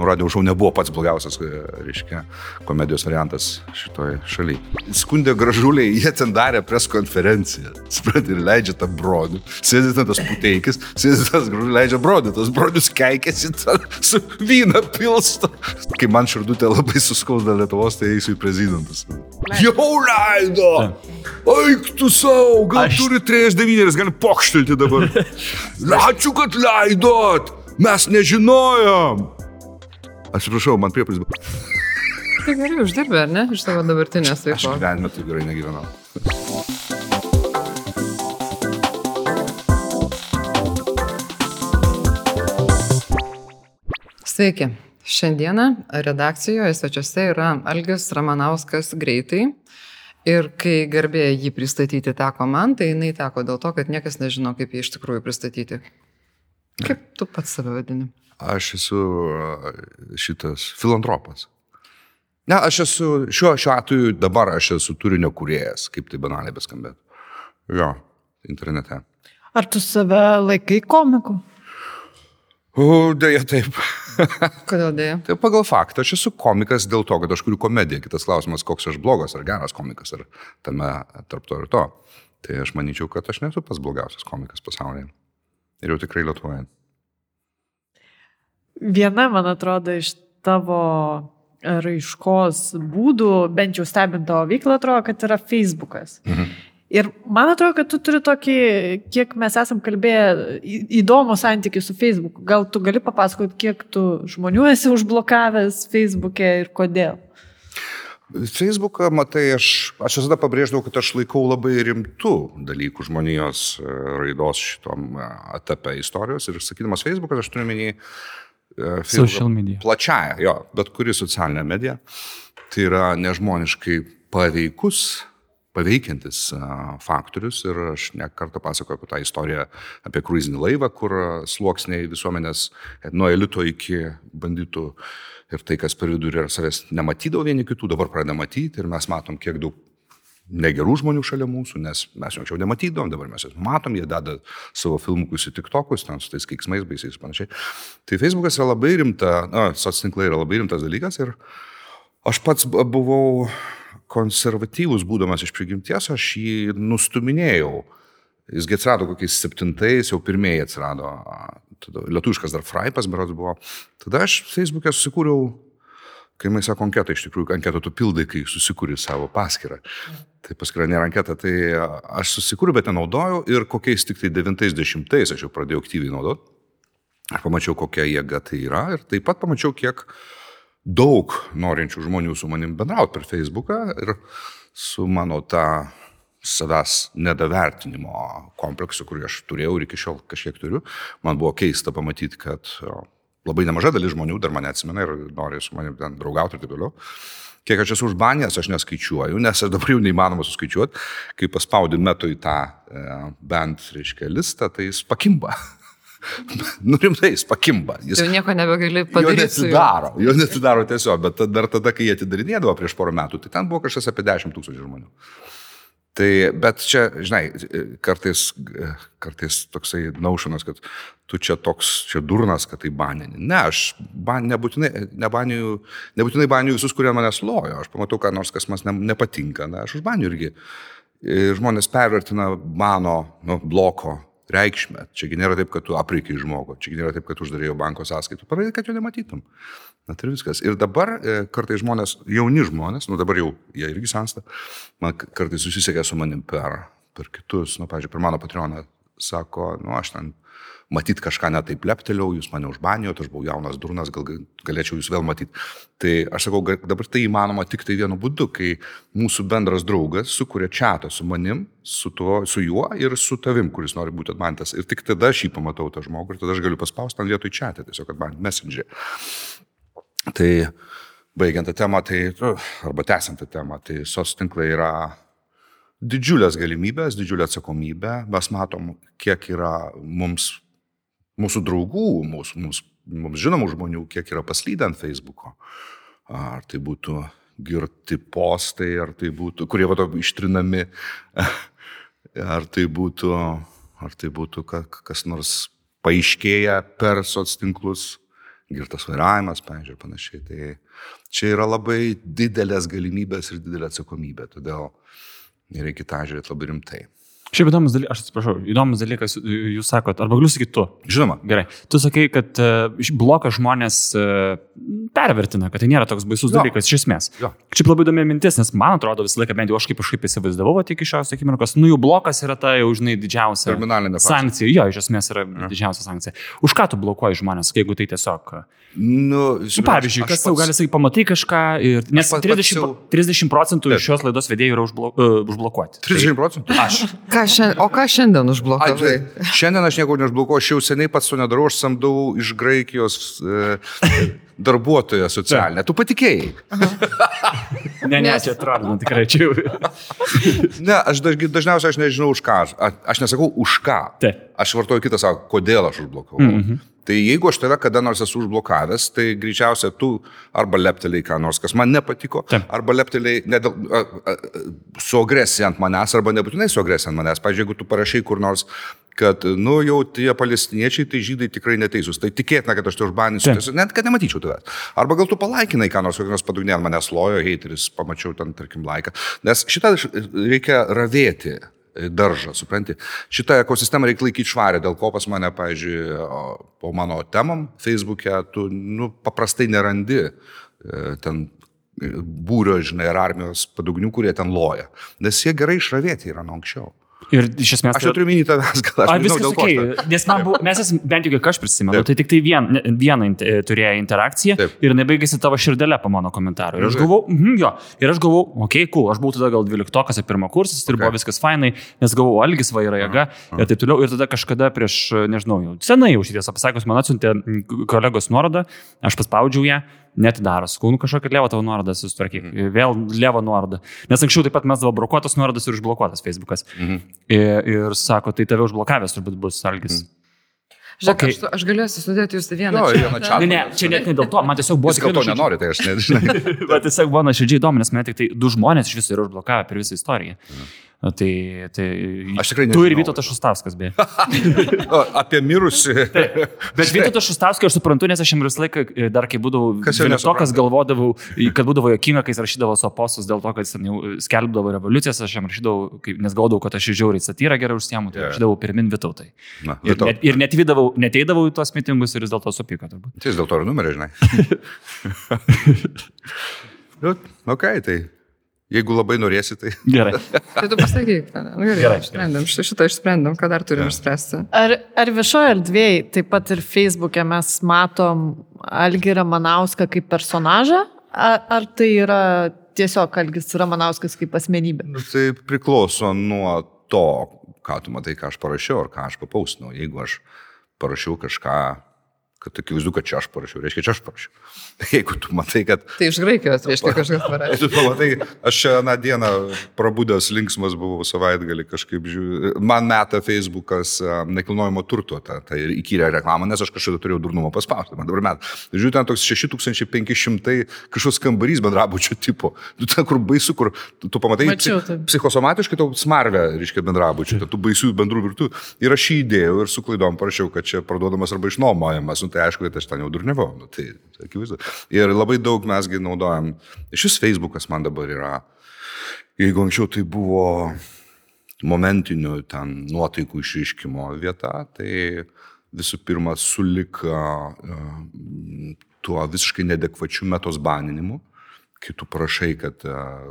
Nu, radio šau nebuvo pats blogiausias, reiškia, komedijos variantas šitoje šalyje. Skundė gražuliai, jie ten darė pres konferenciją. Suprantate, ir leidžia tą brodių. Sėdė ten tas puteikis, sėdė tas gražuliai, leidžia brodių. Tas brodius keikėsi su vyną pilsto. Kai man širdutė labai suskauda Lietuvos, tai eisiu į prezidentus. Jau leido! Eik tu savo, gal Aš... turi 39, gali pokštelti dabar. Ačiū, kad leidot! Mes nežinojom! Atsiprašau, man priepalis buvo. Tai gerai uždirbė, ar ne, iš savo dabartinės veiklos? Aš gyvenime taip gerai negyvenau. Sveiki. Šiandieną redakcijoje svečiuose yra Algis Ramanauskas greitai. Ir kai garbė jį pristatyti teko man, tai jinai teko dėl to, kad niekas nežino, kaip jį iš tikrųjų pristatyti. Kaip tu pats save vadini? Aš esu šitas filantropas. Ne, aš esu, šiuo, šiuo atveju dabar aš esu turinio kuriejas, kaip tai banaliai beskambėtų. Jo, internete. Ar tu save laikai komiku? O, dėja taip. Kodėl dėja? Tai pagal faktą, aš esu komikas dėl to, kad aš kuriu komediją. Kitas klausimas, koks aš blogas ar geras komikas, ar tame tarp to ir to. Tai aš manyčiau, kad aš nesu pats blogiausias komikas pasaulyje. Ir jau tikrai lietuoju viena, man atrodo, iš tavo raiškos būdų, bent jau stebint tavo veiklą, atrodo, kad yra Facebookas. Mhm. Ir man atrodo, kad tu turi tokį, kiek mes esam kalbėję, įdomų santykių su Facebooku. Gal tu gali papasakoti, kiek tu žmonių esi užblokavęs Facebook'e ir kodėl? Facebooką, matai, aš, aš visada pabrėždavau, kad aš laikau labai rimtų dalykų žmonijos e, raidos šitom e, etape istorijos ir sakydamas Facebookas, aš turiu menį E, Social media. Plačiaja, jo, bet kuri socialinė medija. Tai yra nežmoniškai paveikus, paveikiantis e, faktorius ir aš nekartą pasakoju apie tą istoriją apie kruizinį laivą, kur sluoksniai visuomenės nuo elito iki banditų ir tai, kas per vidurį ir savęs nematydavo vieni kitų, dabar pradeda matyti ir mes matom, kiek daug negerų žmonių šalia mūsų, nes mes jau anksčiau nematydavom, dabar mes juos matom, jie deda savo filmukus į tiktokus, ten su tais keiksmais baisiais ir panašiai. Tai Facebookas yra labai rimta, na, socinklai yra labai rimtas dalykas ir aš pats buvau konservatyvus būdamas iš prigimties, aš jį nustuminėjau. Jisgi atsirado kokiais septintais, jau pirmieji atsirado, tada lietuviškas dar Fraipas, berods buvo. Tada aš Facebook'e susikūriau kai mes sako anketą, iš tikrųjų anketą tu pildai, kai susikūri savo paskirtą. Tai paskira nėra anketa, tai aš susikūriau, bet nenaudojau ir kokiais tik tai 90-ais aš jau pradėjau aktyviai naudoti. Aš pamačiau, kokia jėga tai yra ir taip pat pamačiau, kiek daug norinčių žmonių su manim bendrauti per Facebooką ir su mano tą savęs nedavertinimo kompleksu, kurį aš turėjau ir iki šiol kažkiek turiu. Man buvo keista pamatyti, kad labai nemaža dalis žmonių dar mane atsimena ir nori su manim ten draugauti ir taip toliau. Kiek aš esu užbanęs, aš neskaičiuoju, nes aš dabar jau neįmanoma suskaičiuoti, kai paspaudi metu į tą e, bent, reiškia, listą, tai jis pakimba. nu rimtai, jis pakimba. Jis jau nieko nebegali padaryti. Jo neatidaro, jo neatidaro tiesiog, bet dar tada, kai jie atidarinėdavo prieš porą metų, tai ten buvo kažkas apie 10 tūkstančių žmonių. Tai, bet čia, žinai, kartais, kartais toksai naušanas, kad tu čia toks, čia durnas, kad tai banini. Ne, aš ban, nebūtinai, nebaniju, nebūtinai baniju visus, kurie manęs lojo. Aš pamatau, ką nors, kas man ne, nepatinka. Na, aš užbaniju irgi. Ir žmonės pervertina mano nu, bloko reikšmę. Čiagi nėra taip, kad tu apriekiai žmogų, čiagi nėra taip, kad uždarėjai banko sąskaitų, parodai, kad jo nematytum. Na tai viskas. Ir dabar e, kartai žmonės, jauni žmonės, nu dabar jau jie irgi sensta, man kartais susisiekia su manim per, per kitus, nu, pažiūrėjau, per mano patroną, sako, nu aš ten matyt kažką netaip lepteliau, jūs mane užbanijot, aš buvau jaunas durnas, gal galėčiau jūs vėl matyti. Tai aš sakau, dabar tai įmanoma tik tai vienu būdu, kai mūsų bendras draugas sukuria čatą su manim, su, tuo, su juo ir su tavim, kuris nori būti atmantas. Ir tik tada aš jį pamatau tą žmogų ir tada aš galiu paspausti ant vietoj čatą, tiesiog atmanti messenger. Tai baigiant tą temą, tai, nu, arba tęsiant tą temą, tai sos tinklai yra didžiulės galimybės, didžiulė atsakomybė. Mes matom, kiek yra mums mūsų draugų, mūsų, mums, mums žinomų žmonių, kiek yra paslydę ant Facebook'o. Ar tai būtų girti postai, ar tai būtų, kurie vato ištrinami, ar tai būtų, ar tai būtų kas nors paaiškėja per soc tinklus, girtas vairavimas, pavyzdžiui, ir panašiai. Tai čia yra labai didelės galimybės ir didelė atsakomybė, todėl reikia tą žiūrėti labai rimtai. Šiaip įdomus dalykas, aš atsiprašau, įdomus dalykas, jūs sakot, arba galiu sakyti tu. Žinoma. Gerai. Tu sakai, kad uh, bloką žmonės uh, pervertina, kad tai nėra toks baisus jo. dalykas iš esmės. Jo. Šiaip labai įdomi mintis, nes man atrodo visą laiką, bent jau aš kaip kažkaip įsivaizdavau iki šios akimirkos, nu jų blokas yra ta jau, žinai, didžiausia sankcija. Jo, iš esmės yra ja. didžiausia sankcija. Už ką tu blokuoji žmonės, jeigu tai tiesiog... Nu, nu, pavyzdžiui, kas jau gali sakyti, pamatai kažką ir... Nes 30, jau... 30 procentų iš šios laidos vedėjų yra užblo, uh, užblokuoti. 30 procentų? Aš. Ką šiandien, o ką šiandien užblokavai? Šiandien aš nieko neužblokuoju, aš jau seniai pats to nedarau, aš samdau iš Graikijos e, darbuotoją socialinę. Tu patikėjai. ne, ne, čia atrodo, nu, tikrai čia jau. ne, aš dažniausiai aš nežinau už ką. Aš, aš nesakau už ką. Taip. Aš vartoju kitą savo, kodėl aš užblokavau. Mm -hmm. Tai jeigu aš tave kada nors esu užblokavęs, tai greičiausiai tu arba lepteliai ką nors, kas man nepatiko, Taip. arba lepteliai su agresija ant manęs, arba nebūtinai su agresija ant manęs. Pavyzdžiui, jeigu tu parašai kur nors, kad, nu, jau tie palestiniečiai, tai žydai tikrai neteisūs. Tai tikėtina, kad aš tai užbaninsiu, nes, net kad nematyčiau tavęs. Arba gal tu palaikinai, ką nors, kokį nors padugnė ant manęs lojo, hateris, pamačiau ten, tarkim, laiką. Nes šitą reikia ravėti daržą, supranti. Šitą ekosistemą reikia laikyti švarę, dėl ko pas mane, pavyzdžiui, po mano temam Facebook'e, tu nu, paprastai nerandi e, ten e, būrio, žinai, ar armijos padugnių, kurie ten loja. Nes jie gerai išravėti yra nuo anksčiau. Ir iš esmės... Aš turiu minį tavęs, gal aš. Viskas okay. Nes man buvo, mes esame, bent jau kiek aš prisimenu, tai tik tai vien, vieną turėjo interakciją Taip. ir jinai baigėsi tavo širdelę po mano komentaru. Ir aš galvau, mhm, jo, ir aš galvau, okei, okay, cool, aš buvau tada gal dvyliktokas ar pirmo kursas ir okay. buvo viskas fainai, nes galvau, algis va yra jėga ir taip toliau. Ir tada kažkada prieš, nežinau, jau senai jau šitiesą pasakius, man atsiuntė kolegos nuorodą, aš paspaudžiau ją netidaro. Sakau, nu kažkokia lėva tavo nuoroda susitvarkyk. Mm. Vėl lėva nuoroda. Nes anksčiau taip pat mes buvo blokuotas nuorodas ir užblokuotas Facebookas. Mm -hmm. ir, ir sako, tai tave užblokavęs turbūt bus Algis. Mm. Žiūrėk, okay. aš, aš galėsiu sudėti jūs vieną. No, vieną čia. Ne, ne, čia net ne dėl to, man tiesiog buvo... Jis gal to nenori, tai aš nežinau. bet tiesiog buvo nuoširdžiai įdomu, nes man tik tai du žmonės iš viso yra užblokavę per visą istoriją. Mm. Tai, tai aš tikrai nežinau. Tu ir Vytautas Šustavskas, beje. Apie mirusį. Bet Vytautas Šustavskas aš suprantu, nes aš jam visą laiką, e, dar kai būdavau vienuotokas, galvodavau, kad būdavo jokinga, kai jis rašydavo savo postus dėl to, kad jis skelbdavo revoliucijas, aš jam rašydavau, nes gaudavau, kad aš žiauriai satyrą gerai užsiemu, tai yeah. rašydavau pirmin Vytautai. Na, ir, net, ir net vydavau, neteidavau į tuos mitingus ir jis dėl to supyko. Tai jis dėl to ir numerį, žinai. nu, ok, tai Jeigu labai norėsi, tai. Gerai. tai tu pasakyk. Nu, gerai, gerai. Išsprendėm. Šitą išsprendėm, ką dar turim ja. išspręsti. Ar, ar viešoje erdvėje, taip pat ir Facebook'e mes matom Algį Ramanauską kaip personažą, ar, ar tai yra tiesiog Algis Ramanauskas kaip asmenybė? Nu, tai priklauso nuo to, ką tu matai, ką aš parašiau, ar ką aš papaustinau. Jeigu aš parašiau kažką kad akivaizdu, kad čia aš parašiau, reiškia, čia aš parašiau. Jeigu tu matai, kad... Tai iš Graikijos, reiškia, kažkas parašė. Tu pamatai, aš šią na, dieną prabudęs linksmas buvau savaitgalį kažkaip žiūriu. Man meta Facebookas nekilnojimo turto, tą ta, ta įkyrę reklamą, nes aš kažkada turėjau durnumo paspausti, man dabar met. Žiūriu, ten toks 6500 kažkoks kambarys bendrabučio tipo. Tu ten, kur baisu, kur tu, tu pamatai, Mačiau, tai. psichosomatiškai tau smarvę, reiškia, bendrabučio, tų baisių bendrų virtų. Ir aš jį įdėjau ir su klaidom parašiau, kad čia parduodamas arba išnuomojamas. Tai aišku, kad aš ten jau durniavau. Nu, tai akivaizdu. Ir labai daug mesgi naudojam. Šis Facebookas man dabar yra, jeigu anksčiau tai buvo momentinių ten nuotaikų išryškimo vieta, tai visų pirma sulika uh, tuo visiškai nedekvačiu metos baninimu, kai tu prašai, kad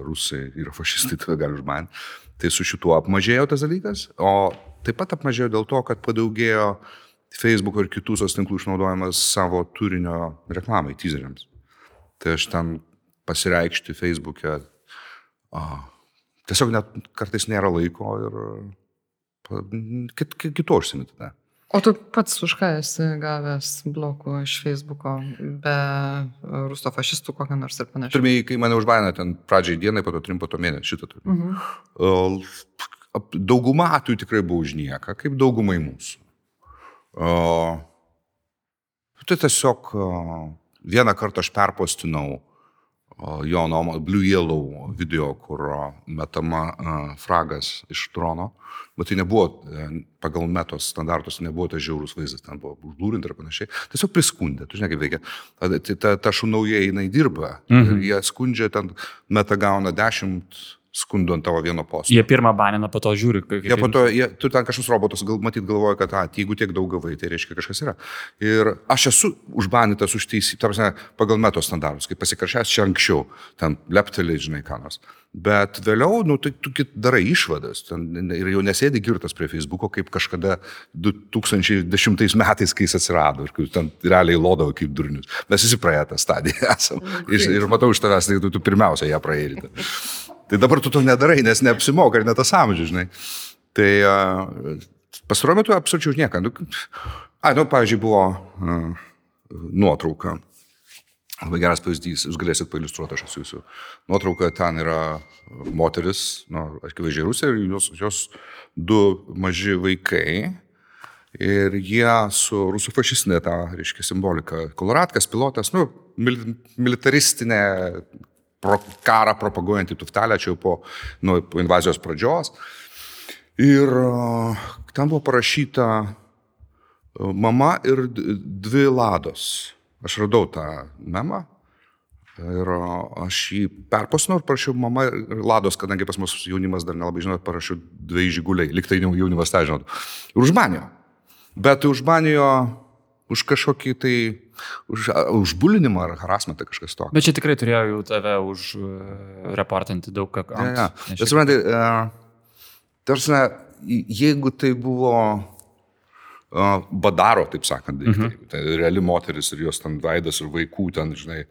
rusai yra fašistai, tave gali užbaninti. Tai su šituo apmažėjo tas dalykas, o taip pat apmažėjo dėl to, kad padaugėjo uh, Facebook ir kitų sos tinklų išnaudojimas savo turinio reklamai, teaseriams. Tai aš ten pasireikšti Facebook'e, a, tiesiog net kartais nėra laiko ir kit, kit, kitu užsimti tada. O tu pats už ką esi gavęs blokų iš Facebook'o be rusto fašistų kokio nors ir panašiai? Pirmieji, kai mane užbaino ten pradžiai dienai, po to trim, po to mėnesį šitą turiu. Mhm. Dauguma atvejų tikrai buvo už nieką, kaip daugumai mūsų. O, tai tiesiog vieną kartą aš perpostinau jo nuomo Blue Yellow video, kur metama fragas iš drono. Bet tai nebuvo, e, pagal metos standartus, nebuvo tas žiaurus vaizdas, ten buvo uždūrinta ir panašiai. Tiesiog priskundė, tu žinai kaip veikia. Ta, ta, ta šunauja jinai dirba. Mhm. Jie skundžia, ten meta gauna dešimt skundų ant tavo vieno posto. Jie pirmą banina, po to žiūri. Jie po to, jie, tu ten kažkoks robotas, gal matyt galvoja, kad, a, jeigu tiek daug gavai, tai reiškia kažkas yra. Ir aš esu užbanytas už teisį, tarsi pagal metos standartus, kaip pasikaršęs čia anksčiau, ten leptelį, žinai, ką nors. Bet vėliau, nu, tai tu darai išvadas ten, ir jau nesėdi girtas prie Facebooko, kaip kažkada 2010 metais, kai jis atsirado ir ten realiai lodavo kaip durnius. Mes visi praėję tą stadiją esame. Ir, ir matau iš tavęs, tai tu, tu pirmiausia ją praėjai. Tai dabar tu to nedarai, nes neapsimoka ir ne tas amžius, žinai. Tai pastaruoju metu absoliučiai už nieką. Nu, a, nu, pavyzdžiui, buvo uh, nuotrauka. Labai geras pavyzdys, jūs galėsit pailustruoti, aš jūsų nuotrauka, ten yra moteris, nu, akivaizdžiai Rusija ir jos, jos du maži vaikai. Ir jie su rusų fašistinė ta, reiškia, simbolika. Koloratkas, pilotas, nu, militaristinė pro, karą propaguojantį tuftelę, čia jau po, nu, po invazijos pradžios. Ir uh, ten buvo parašyta uh, mama ir dvi lados. Aš radau tą memą ir uh, aš jį perpasinau ir parašiau mama ir lados, kadangi pas mus jaunimas dar nelabai žinot, parašiau dviejų žiguliai, liktai jaunimas tą žinot. Ir užmanijo. Bet užmanijo už kažkokį tai, už, už bulinimą ar harasmentą kažkas to. Bet čia tikrai turėjo jau tave už uh, reportinti daug ką. Ja, ja. Bet suprantate, uh, tarsi, jeigu tai buvo uh, badaro, taip sakant, daiktai, mhm. tai reali moteris ir jos ten veidas ir vaikų ten, žinai,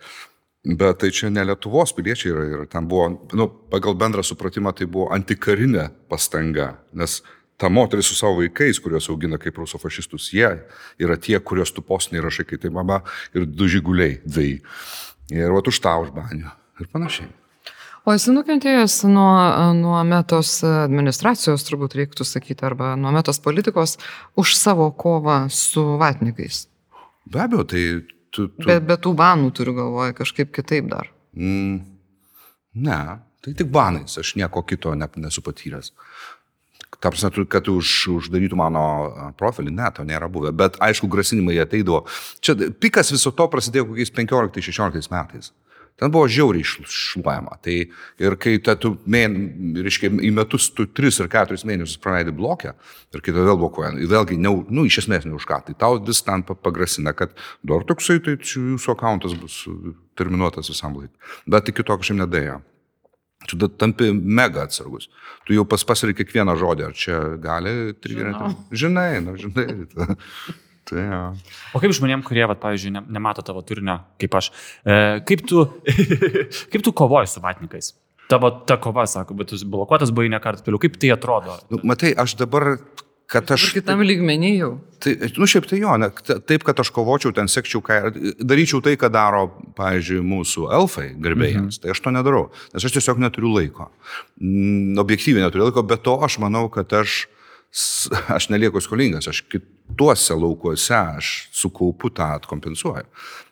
Bet tai čia ne Lietuvos piliečiai yra ir ten buvo, nu, pagal bendrą supratimą tai buvo antikarinė pastanga, nes ta moteris su savo vaikais, kuriuos augina kaip rusofašistus, jie yra tie, kuriuos tu posniai rašai, kaip tai mama ir du žiguliai, dai. Ir va už tą užbanio ir panašiai. O esi nukentėjęs nuo, nuo metos administracijos, turbūt reiktų sakyti, arba nuo metos politikos už savo kovą su vatnikais? Be abejo, tai tu. tu... Bet be tų banų turiu galvoje kažkaip kitaip dar. Mm, ne, tai tik banais, aš nieko kito ne, nesu patyręs. Ta prasme, kad už, uždarytų mano profilį, ne, to nėra buvę. Bet aišku, grasinimai ateidavo. Čia pikas viso to prasidėjo kokiais 15-16 metais. Ten buvo žiauriai šluojama. Tai ir kai ta, tu, mėn, reiškia, į metus tu 3 ar 4 mėnesius praleidi blokę ir kai tu vėl blokuoji, vėlgi, ne, nu, iš esmės ne už ką, tai tau vis ten pagrasina, kad dar toksai, tai jūsų akantas bus terminuotas visam laikui. Bet iki to kažkaip nedėjo. Tu tampi mega atsargus. Tu jau pas pasiri kiekvieną žodį, ar čia gali trigerinti. Žinai, na, žinai. Ta, tai, ja. O kaip žmonėm, kurie, vat, pavyzdžiui, ne, nemato tavo turinio, kaip aš, e, kaip, tu, kaip tu kovoji su vatnikais? Tavo ta kova, sako, bet tu blokuotas buvai ne kartą piliu. Kaip tai atrodo? Nu, matai, aš dabar kad aš... Kitam lygmenį jau. Tai, nu, šiaip tai jo, ne, taip, kad aš kovočiau, ten sekčiau, ką, daryčiau tai, ką daro, pavyzdžiui, mūsų elfai garbėjams, mhm. tai aš to nedarau, nes aš tiesiog neturiu laiko. Mm, objektyviai neturiu laiko, bet to aš manau, kad aš, aš nelieku skolingas, aš kituose laukuose, aš sukaupu tą atkompensuoju.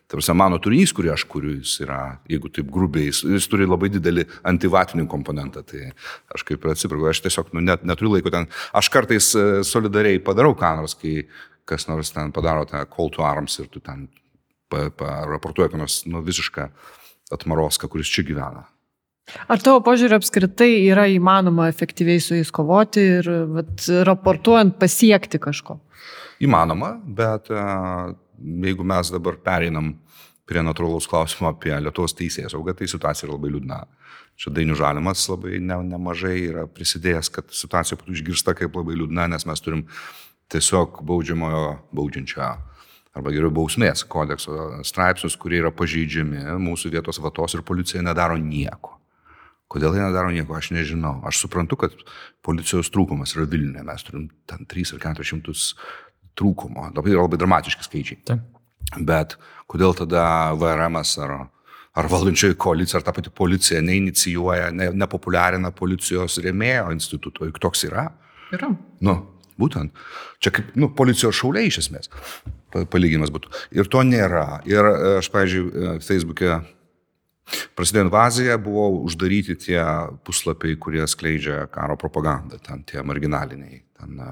Tarsi mano turinys, kurį aš kuriu, jis yra, jeigu taip grubiai, jis, jis turi labai didelį antivatinį komponentą. Tai aš kaip ir atsiprašau, aš tiesiog nu, net, neturiu laiko ten. Aš kartais e, solidariai padarau ką nors, kai kas nors ten padaro tą call to arms ir tu ten paraportuoji, kad nors nu, visišką atmaroską, kuris čia gyvena. Ar tavo požiūrį apskritai yra įmanoma efektyviai su jais kovoti ir vat, raportuojant pasiekti kažko? Įmanoma, bet uh, jeigu mes dabar pereinam prie natūralaus klausimo apie Lietuvos teisės saugą, tai situacija yra labai liūdna. Čia dainių žalimas labai ne, nemažai yra prisidėjęs, kad situacija būtų išgirsta kaip labai liūdna, nes mes turim tiesiog baudžiamojo baudžiančio arba geriau bausmės kodekso straipsnius, kurie yra pažeidžiami, mūsų vietos vatos ir policija nedaro nieko. Kodėl jie nedaro nieko, aš nežinau. Aš suprantu, kad policijos trūkumas yra Vilniuje, mes turim ten 3 ar 400 trūkumo. Labai yra labai dramatiški skaičiai. Taip. Bet kodėl tada VRM ar, ar valdančioji koalicija, ar ta pati policija neinicijuoja, ne, nepopuliarina policijos rėmėjo instituto, juk toks yra? Yra. Nu, būtent. Čia kaip nu, policijos šauliai iš esmės. Palyginimas būtų. Ir to nėra. Ir aš, pavyzdžiui, Facebook'e prasidėjo invazija, buvo uždaryti tie puslapiai, kurie skleidžia karo propagandą, ten tie marginaliniai. Ten, na,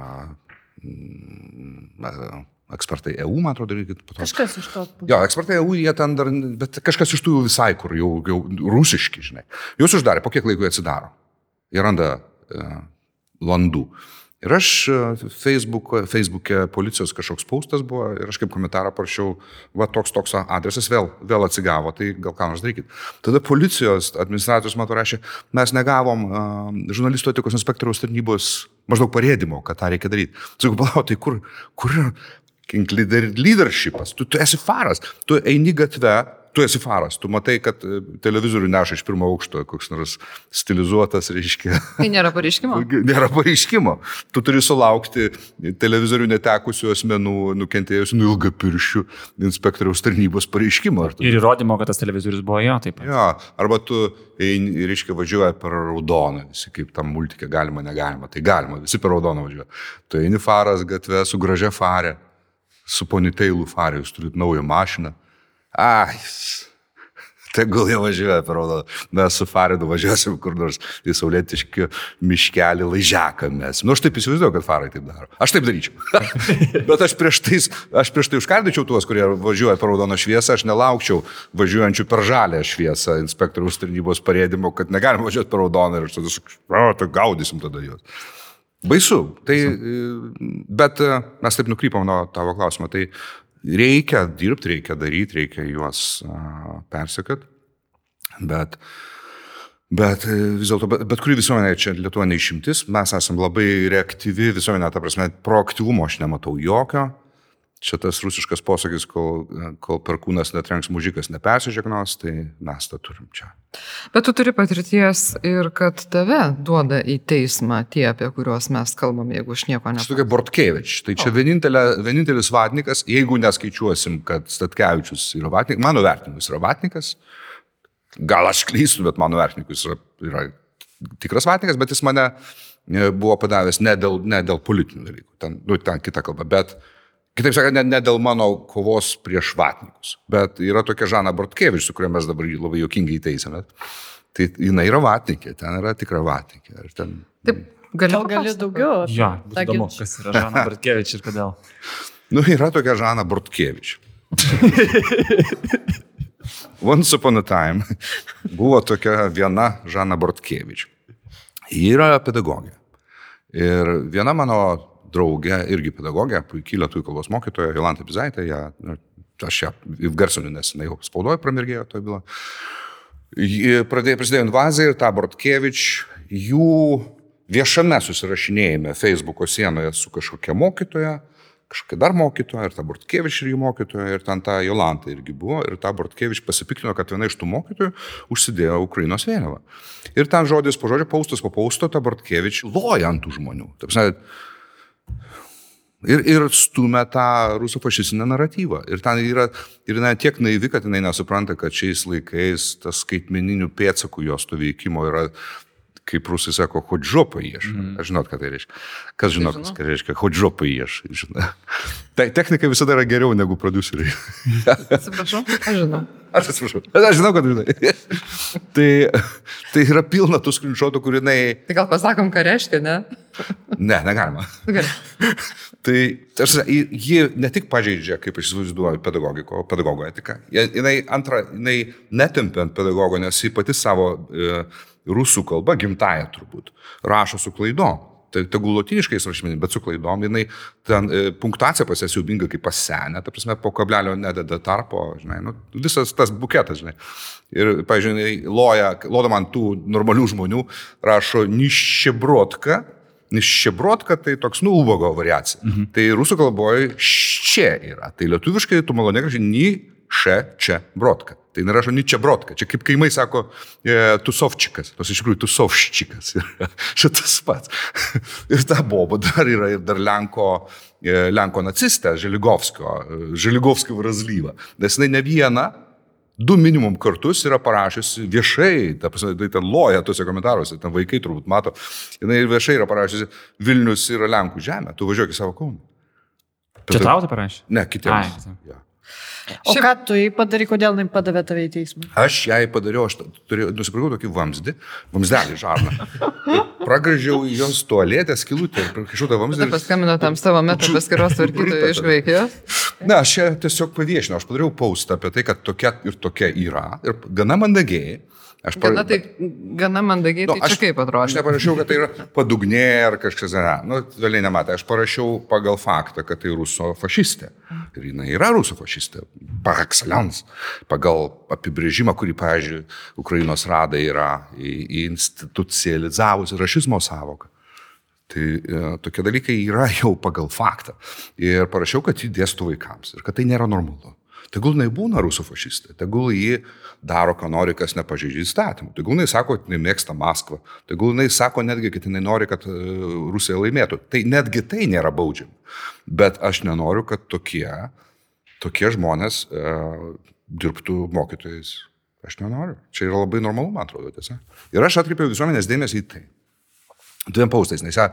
ekspertai EU, man atrodo, irgi po to. Kažkas iš to. Jo, ekspertai EU, jie ten dar, bet kažkas iš tų visai, kur jau, jau rusiški, žinai. Jūs uždarė, po kiek laiko jie atsidaro. Jie randa uh, landų. Ir aš e, Facebook'e, Facebook'e policijos kažkoks paustas buvo ir aš kaip komentarą parašiau, va toks toks adresas vėl, vėl atsigavo, tai gal ką nors darykit. Tada policijos administratorius man rašė, mes negavom uh, žurnalistų etikos inspektoriaus tarnybos maždaug parėdimo, kad tą reikia daryti. Sakau, palauk, tai kur, kur leadershipas, tu, tu esi faras, tu eini gatve, tu esi faras, tu matai, kad e, televizorių neša iš pirmo aukšto koks nors stilizuotas, reiškia. Tai nėra pareiškimo. nėra pareiškimo. Tu turi sulaukti televizorių netekusių asmenų, nukentėjusių nuo ilgą pirščių inspektoriaus tarnybos pareiškimo. Tu... Ir įrodymo, kad tas televizorius buvo jo taip pat. Jo, arba tu, eini, reiškia, važiuoja per raudoną, visi kaip tam multikė galima, negalima. Tai galima, visi per raudoną važiuoja. Tu eini faras gatvė su gražia farė su poniteilu farė, jūs turite naują mašiną. Ai, tegul jie važiuoja raudoną. Mes su Faridu važiuosim kur nors į saulėtiškį miškelį laižeką mes. Nu, aš taip įsivaizduoju, kad Farai taip daro. Aš taip daryčiau. Bet aš prieš, tais, aš prieš tai užkardyčiau tuos, kurie važiuoja per raudoną šviesą, aš nelaukčiau važiuojančių per žalę šviesą inspektoriaus tarnybos parėdimo, kad negalim važiuoti per raudoną ir aš tada sakau, tai gaudysim tada juos. Baisu. Tai, bet e, mes taip nukrypom nuo tavo klausimo. Tai reikia dirbti, reikia daryti, reikia juos persekot. Bet, bet e, vis dėlto, bet, bet kuri visuomenė čia Lietuva neišimtis, mes esame labai reaktyvi visuomenė, ta prasme, proaktyvumo aš nematau jokio čia tas rusiškas posakis, kol, kol perkūnas netrenks mužikas nepersižegnos, tai mes tą turim čia. Bet tu turi patirties ir kad tave duoda į teismą tie, apie kuriuos mes kalbam, jeigu aš nieko nežinau. Aš tokia Bortkevič, tai čia vienintelis vatnikas, jeigu neskaičiuosim, kad Statkevičius yra vatnikas, mano vertinimas yra vatnikas, gal aš klystu, bet mano vertinimas yra, yra tikras vatnikas, bet jis mane e, buvo padavęs ne dėl, ne dėl politinių dalykų, ten, nu, ten kita kalba, bet uh, Kitaip sakant, ne, ne dėl mano kovos prieš vatnikus, bet yra tokia Žana Bortkevič, su kuria mes dabar labai jokingai teisėme. Tai jinai yra vatnikė, ten yra tikra vatnikė. Ten... Taip, gali, gali daugiau. Jo, įdomu, kas yra Žana Bortkevič ir kodėl. nu, yra tokia Žana Bortkevič. Once upon a time buvo tokia viena Žana Bortkevič. Ji yra pedagogė. Ir viena mano draugę, irgi pedagogę, puikiai lietuvių kalbos mokytoją, Jolantą Bizaitę, ją, nu, aš ją garsinu, nes jinai jau spaudoje pramirgėjo toje byloje. Pradėjo, prasidėjo invazija ir ta Bortkevič, jų viešame susirašinėjime Facebook'o sienoje su kažkokia mokytoja, kažkokia dar mokytoja, ir ta Bortkevič ir jų mokytoja, ir ten ta Jolanta irgi buvo, ir ta Bortkevič pasipiktino, kad viena iš tų mokytojų užsidėjo Ukrainos vėliavą. Ir ten žodis po žodžio, paustas po pausto, ta Bortkevič loja ant tų žmonių. Taip, Ir, ir stumia tą rusų fašistinę naratyvą. Ir ten yra, ir jinai tiek naivi, kad jinai nesupranta, kad šiais laikais tas skaitmeninių pėdsakų jos to veikimo yra kaip rusai sako, hodžopą ieš. Mm. Aš žinot, ką tai reiškia. Kas žino, kas tai reiškia, hodžopą ieš. Tai technika visada yra geriau negu produceriai. Atsiprašau, aš žinau. Aš atsiprašau, aš žinau, kad žinai. tai, tai yra pilna tų skrinšotų, kur jinai... Tai gal pasakom, ką reiškia, ne? ne, negalima. Gerai. tai aš, ji ne tik pažeidžia, kaip aš įsivaizduoju, pedagogiko, pedagogo etiką. Jinai antra, jinai netempia ant pedagogo, nes ji pati savo... E, rusų kalba, gimtaja turbūt, rašo su klaidom. Tai tegul lotiniškais rašmenimis, bet su klaidom, jinai ten e, punktacija pas ją siubinga kaip pasenę, ta prasme, po kablelio nededa tarpo, žinai, nu, visas tas buketas, žinai. Ir, pažiūrėjau, loja, lodama ant tų normalių žmonių, rašo niščebrotka, niščebrotka tai toks, nu, ubogo variacija. Mhm. Tai rusų kalboje čia yra, tai lietuviškai tu maloniai gražiai ni še čia brotka. Tai nerašo Ničia Brodka. Čia kaip kaimai sako e, Tusovčikas. Tos iš tikrųjų Tusovščikas. Šitas pats. ir ta boba dar yra ir dar Lenko, e, Lenko nacistė Želigovskio, e, Želigovskio Vrazlyva. Nes jinai ne vieną, du minimum kartus yra parašiusi viešai, ta prasme, tai ten loja tuose komentaruose, ten vaikai turbūt mato, jinai viešai yra parašiusi Vilnius yra Lenkų žemė, tu važiuok į savo kūną. Čia tau tai parašė? Ne, kitiems. Ai, ja. O Šiaip... ką tu jį padarai, kodėl jis padavė tave į teismą? Aš jai padariau, aš turėjau, nusipirkau tokį vamzdį, vamzdelį žarną. Pragražiau į jos tualetę skilutę ir prakišau tą vamzdį. Paskambino tam savo metu paskiros tvarkytojui iš Graikijos. Ne, aš čia tiesiog paviešinau, aš padariau paustą apie tai, kad tokia ir tokia yra. Ir gana mandagiai. Aš par... Gana, tai, gana mandagiai, nu, tai aš, kaip atrodo? Aš neparašiau, kad tai yra padugnė ar kažkas, ne, nu, vėliai nematai, aš parašiau pagal faktą, kad tai ruso fašistė. Ir jinai yra ruso fašistė, par excellence, pagal apibrėžimą, kurį, pavyzdžiui, Ukrainos radai yra institucializavusi rašizmo savoką. Tai e, tokie dalykai yra jau pagal faktą. Ir parašiau, kad jį dėstų vaikams ir kad tai nėra normalu. Tegul jinai būna rusų fašistė, tegul ji daro, ką nori, kas nepažeidžia įstatymų. Tegul jinai sako, kad jinai mėgsta Maskvą. Tegul jinai sako netgi, kad jinai nori, kad e, Rusija laimėtų. Tai netgi tai nėra baudžiama. Bet aš nenoriu, kad tokie, tokie žmonės e, dirbtų mokytojais. Aš nenoriu. Čia yra labai normalu, man atrodo, tiesa. Ir aš atkreipiau visuomenės dėmesį į tai. Dviem paustais, nes ją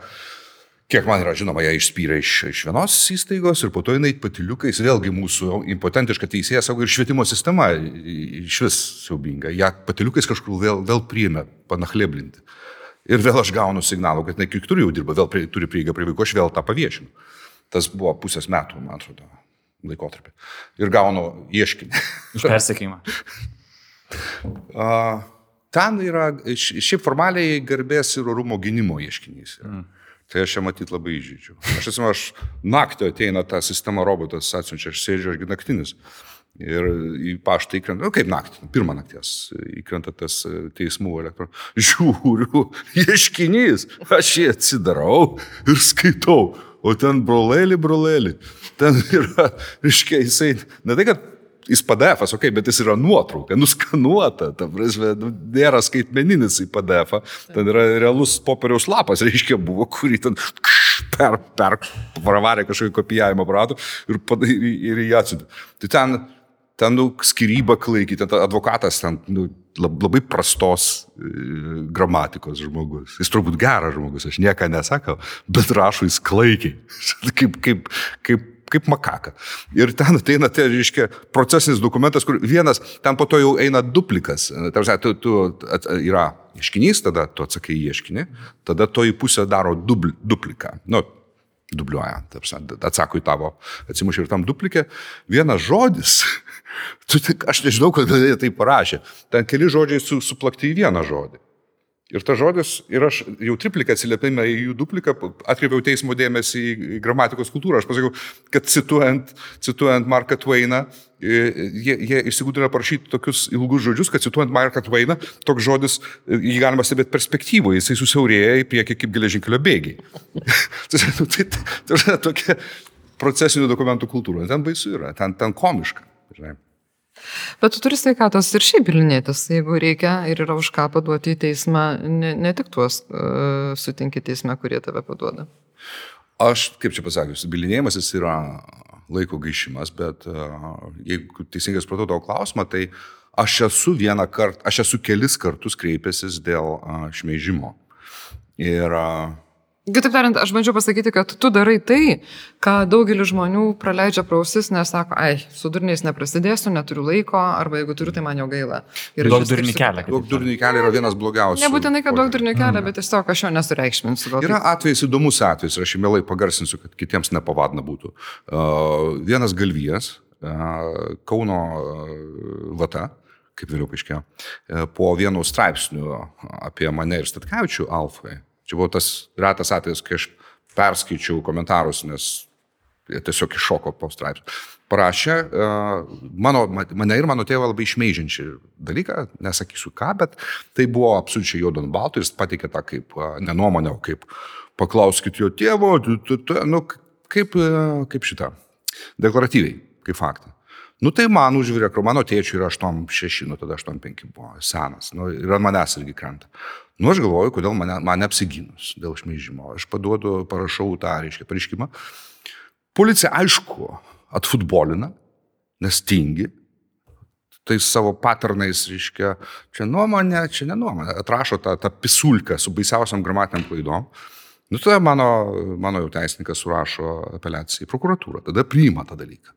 Kiek man yra žinoma, ją išspyrė iš, iš vienos įstaigos ir po to jinai patiliukais, vėlgi mūsų impotentiška teisėja savo ir švietimo sistema iš vis siaubinga. Ja patiliukais kažkur vėl, vėl priėmė panachleblinti. Ir vėl aš gaunu signalų, kad jinai kiek turi jau dirba, vėl prie, turi prieigą prie vaikų, aš vėl tą paviešinu. Tas buvo pusės metų, man atrodo, laikotarpį. Ir gaunu ieškinį. Už persekėjimą. Ten yra, šiaip formaliai garbės ir orumo gynimo ieškinys. Yra. Mm. Tai aš čia matyt labai įžydžiu. Aš esu, aš naktį ateina ta sistema robotas, atsiunčia, aš sėdžiu, aš naktinis. Ir į paštą įkrenta, nu kaip naktį, pirmą nakties įkrenta tas e, teismų elektronas. Žiūriu, ieškinys, aš jį atsidarau ir skaitau. O ten brolėlį, brolėlį. Ten yra, reiškia, jisai, ne tai, kad jis PDF, okei, okay, bet jis yra nuotrauka, nuskanuota, ta prasme, nu, nėra skaitmeninis į PDF, ten yra realus popieriaus lapas, reiškia, buvo, kurį ten per, per pravarė kažkokį kopijavimo aparatų ir, ir, ir jį atsiuntė. Tai ten, ten nu, skyryba klaikį, ten advokatas ten nu, labai prastos e, gramatikos žmogus. Jis turbūt geras žmogus, aš nieką nesakau, bet rašo jis klaikiai. kaip, kaip, kaip kaip makaka. Ir ten ateina, tai reiškia, procesinis dokumentas, kur vienas, ten po to jau eina duplikas. Tarsi, tu, tu at, yra ieškinys, tada tu atsakai ieškinį, tada to į pusę daro dubl, dupliką. Nu, dubliuoja, tarsi, atsako į tavo, atsimušė ir tam duplikė. Vienas žodis, tu, aš nežinau, kodėl jie tai parašė, ten keli žodžiai su, suplakti į vieną žodį. Ir ta žodis, ir aš jau tripliką atsiliepime į jų dupliką, atkreipiau teismo dėmesį į gramatikos kultūrą. Aš pasakiau, kad cituojant, cituojant Marką Twainą, jie, jie įsigūdina parašyti tokius ilgus žodžius, kad cituojant Marką Twainą, toks žodis, jį galima stebėti perspektyvoje, jisai susiaurėja į priekį kaip geležinkelio bėgiai. tai, tai, tai, tai tokia procesinių dokumentų kultūra. Ten baisu yra, ten, ten komiška. Žinai. Bet tu turi sveikatos ir šiaip bilinėtis, jeigu reikia ir yra už ką paduoti į teismą, ne, ne tik tuos uh, sutinki teisme, kurie tave paduoda. Aš, kaip čia pasakius, bilinėjimasis yra laiko gaišimas, bet uh, jeigu teisingai supratau tavo klausimą, tai aš esu vieną kartą, aš esu kelis kartus kreipęsis dėl uh, šmeižimo. Ir uh, Kitaip tariant, aš bandžiau pasakyti, kad tu darai tai, ką daugelis žmonių praleidžia prausis, nes sako, ai, su durniais neprasidėsiu, neturiu laiko, arba jeigu turiu, tai man jau gaila. Ir daug durnių kelią. Daug durnių kelią yra vienas blogiausių. Nebūtinai, kad daug durnių kelią, mm. bet tiesiog aš jo nesureikšminsiu. Yra atvejs, įdomus atvejs, aš jį mielai pagarsinsiu, kad kitiems nepavadna būtų. Uh, vienas galvijas, uh, Kauno uh, Vata, kaip vėliau paaiškėjo, uh, po vieno straipsnių apie mane ir Statkevičių Alfai Čia buvo tas retas atvejis, kai aš perskaičiau komentarus, nes tiesiog iššoko po straipsnių. Parašė mano, mane ir mano tėvą labai išmeižinčią dalyką, nesakysiu ką, bet tai buvo absoliučiai juodo ant balto ir jis pateikė tą kaip nenuomonę, kaip paklauskit jo tėvo, nu, kaip, kaip šitą, deklaratyviai, kaip faktą. Nu tai man užvirė, kur mano tėčiui yra 8-6, nu tada 8-5 buvo senas, nu, ir ant manęs irgi krenta. Nu aš galvoju, kodėl mane, mane apsiginus dėl šmeižimo. Aš paduodu, parašau tą, reiškia, pareiškimą. Policija, aišku, atfutbolina, nes tingi. Tai savo paternais, reiškia, čia nuomonė, čia nenuomonė. Atrašo tą, tą pisulkę su baisiausiam gramatiniam klaidom. Nu, tada mano, mano jau teisininkas surašo apeliaciją į prokuratūrą, tada priima tą dalyką.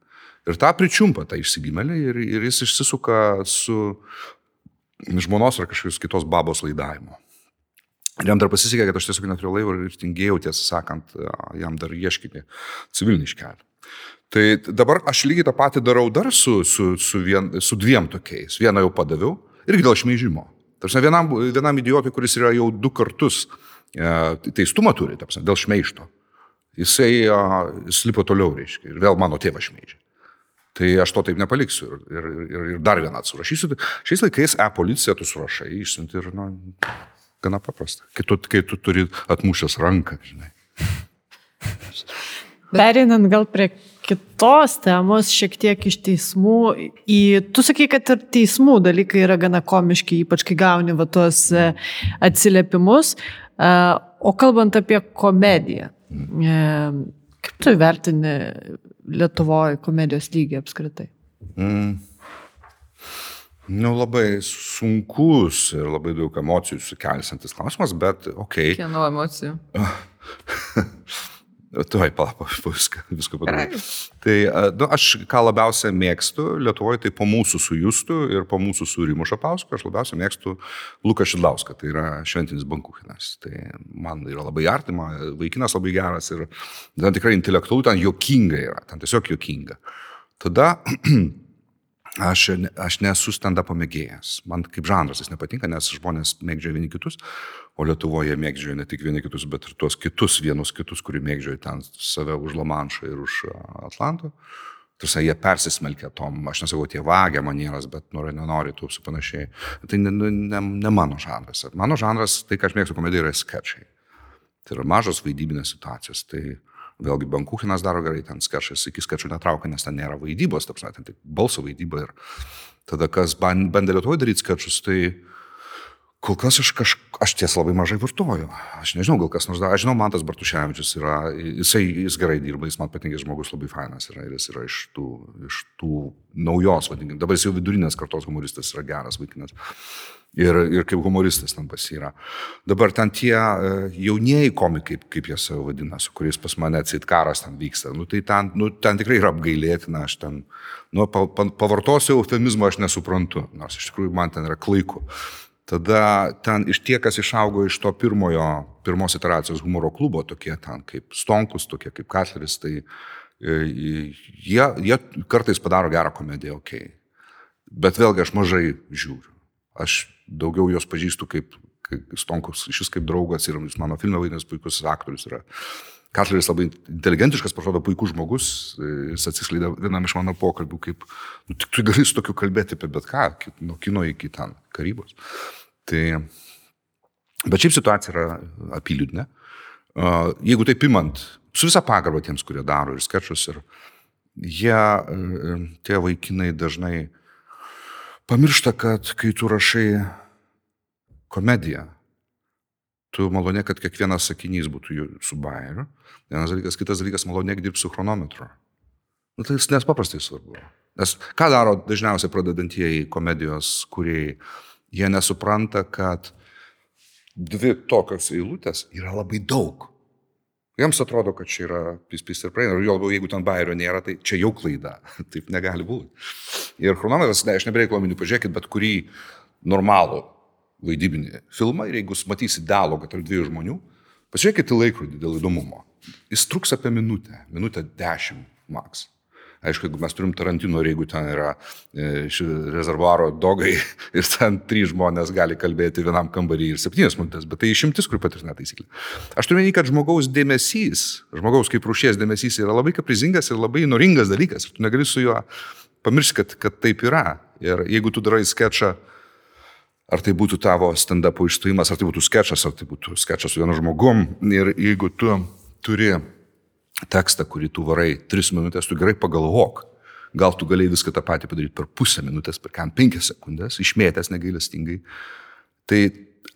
Ir tą pričiumpa tą išsigimelį ir, ir jis išsisuka su žmonos ar kažkokios kitos babos laidavimo. Ir jam dar pasisekė, kad aš tiesiog neturėjau laivo ir tingėjau, tiesą sakant, jam dar ieškinį civilinį iškelį. Tai dabar aš lygiai tą patį darau dar su, su, su, vien, su dviem tokiais. Vieną jau padaviau irgi dėl šmeižimo. Tarsi vienam, vienam idiotui, kuris yra jau du kartus e, teistumą turi, tarsi, dėl šmeišto. Jisai jis lipo toliau, reiškia, ir vėl mano tėvas šmeižė. Tai aš to taip nepaliksiu ir, ir, ir, ir dar vieną atsurašysiu. Šiais laikais e-policija tu surašai, išsiunti ir, na, gana paprasta. Kai tu, kai tu turi atmušęs ranką, žinai. Perinant gal prie kitos temos, šiek tiek iš teismų, į, tu sakai, kad ir teismų dalykai yra gana komiški, ypač kai gauni va tuos e, atsiliepimus. E, o kalbant apie komediją, e, kaip tu vertini Lietuvoje komedijos lygį apskritai? Mm. Nu, labai sunkus ir labai daug emocijų sukelsantis klausimas, bet okei. Okay. Kieno emocijų? Tuoj, palauk, viską, viską padarai. Tai nu, aš ką labiausiai mėgstu Lietuvoje, tai po mūsų su Justu ir po mūsų su Rimu Šapausku, aš labiausiai mėgstu Luką Šidlauską, tai yra šventinis bankuchinas. Tai man yra labai artima, vaikinas labai geras ir ten tikrai intelektualų, ten jokinga yra, ten tiesiog jokinga. Tada aš, aš nesu stand-up mėgėjas. Man kaip žanras jis nepatinka, nes žmonės mėgdžioja vieni kitus, o Lietuvoje mėgdžioja ne tik vieni kitus, bet ir tuos kitus, vienus kitus, kurie mėgdžioja ten save už Lamanšą ir už Atlanto. Tarsi jie persismelkia tom, aš nesakau, tie vagia manieras, bet nori, nenori, tu su panašiai. Tai ne, ne, ne mano žanras. Mano žanras, tai ką aš mėgstu komedijoje, yra sketčiai. Tai yra mažos vaidybinės situacijos. Tai Vėlgi, Bankuchinas daro gerai, ten skečas iki skečų netraukia, nes ten nėra vaidybos, taip sakant, tik balso vaidyba. Ir tada, kas bandė Lietuvoje daryti skečus, tai kol kas aš, kaž, aš ties labai mažai vartoju. Aš nežinau, gal kas nors dar, aš žinau, Mantas Bartuševičius yra, jisai, jis gerai dirba, jis man patinka, žmogus labai fainas yra ir jis yra iš tų, iš tų naujos, vadinkime, dabar jis jau vidurinės kartos humoristas yra geras vaikinas ir, ir kaip humoristas ten pas yra. Dabar ten tie uh, jaunieji komikai, kaip, kaip jie save vadina, su kuriais pas mane atsit karas ten vyksta, nu, tai ten, nu, ten tikrai yra apgailėtina, aš ten, nu, pa, pa, pavartosiu eufemizmą, aš nesuprantu, nors iš tikrųjų man ten yra klaiku. Tada ten iš tie, kas išaugo iš to pirmojo, pirmos iteracijos humoro klubo, tokie ten kaip Stonkus, tokie kaip Katleris, tai e, jie, jie kartais padaro gerą komediją, okei. Okay. Bet vėlgi aš mažai žiūriu. Aš daugiau juos pažįstu kaip, kaip Stonkus, šis kaip draugas ir jis mano filme vaidinęs puikus aktorius yra. Katleris labai inteligentiškas, pasirodo puikus žmogus, jis atsiskleidė vienam iš mano pokalbių, kaip nu, tik tu gali su tokiu kalbėti apie bet ką, nuo kino iki ten karybos. Tai, bet šiaip situacija yra apyliūdne. Jeigu taip imant, su visa pagarba tiems, kurie daro ir skečus, ir jie, tie vaikinai dažnai pamiršta, kad kai tu rašai komediją, tu malonė, kad kiekvienas sakinys būtų su bairiu. Vienas dalykas, kitas dalykas, malonėk dirbti su chronometru. Nu, tai nes paprastai svarbu. Nes ką daro dažniausiai pradedantieji komedijos, kurie jie nesupranta, kad dvi tokios eilutės yra labai daug. Jiems atrodo, kad čia yra pispis ir praeina. Ir jo labiau, jeigu ten bairio nėra, tai čia jau klaida. Taip negali būti. Ir chronometras, ne, aš nebereikia omeny, pažiūrėkit, bet kurį normalų vaidybinį filmą ir jeigu matysi dialogą tarp dviejų žmonių, pažiūrėkit į laikrodį dėl įdomumo. Jis truks apie minutę, minutę dešimt maks. Aišku, jeigu mes turim Tarantino jeigu ten yra e, rezervuaro dogai ir ten trys žmonės gali kalbėti vienam kambarį ir septynias minutės, bet tai išimtis, kur patvirtina taisyklė. Aš turiu menį, kad žmogaus dėmesys, žmogaus kaip rušies dėmesys yra labai kaprizingas ir labai noringas dalykas. Ir tu negali su juo pamiršti, kad, kad taip yra. Ir jeigu tu darai sketšą, ar tai būtų tavo stand-up išstojimas, ar tai būtų sketšas, ar tai būtų sketšas su vienu žmogum, ir jeigu tu turi tekstą, kurį tu varai tris minutės, tu gerai pagalvok. Gal tu galėjai viską tą patį padaryti per pusę minutės, per kam penkias sekundės, išmėtęs negailestingai. Tai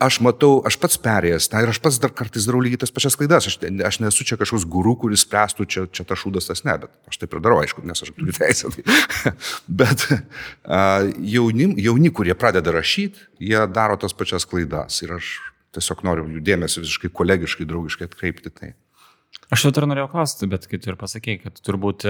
aš matau, aš pats perėjęs, tai ir aš pats dar kartais darau lygiai tas pačias klaidas. Aš, aš nesu čia kažkoks guru, kuris spręstų, čia, čia ta šūdas tas ne, bet aš taip ir darau, aišku, nes aš turiu teisę. Tai. bet uh, jauni, jauni, kurie pradeda rašyti, jie daro tas pačias klaidas ir aš tiesiog noriu jų dėmesį visiškai kolegiškai, draugiškai atkreipti tai. Aš jau dar norėjau klausti, bet kaip tu ir pasakėjai, kad turbūt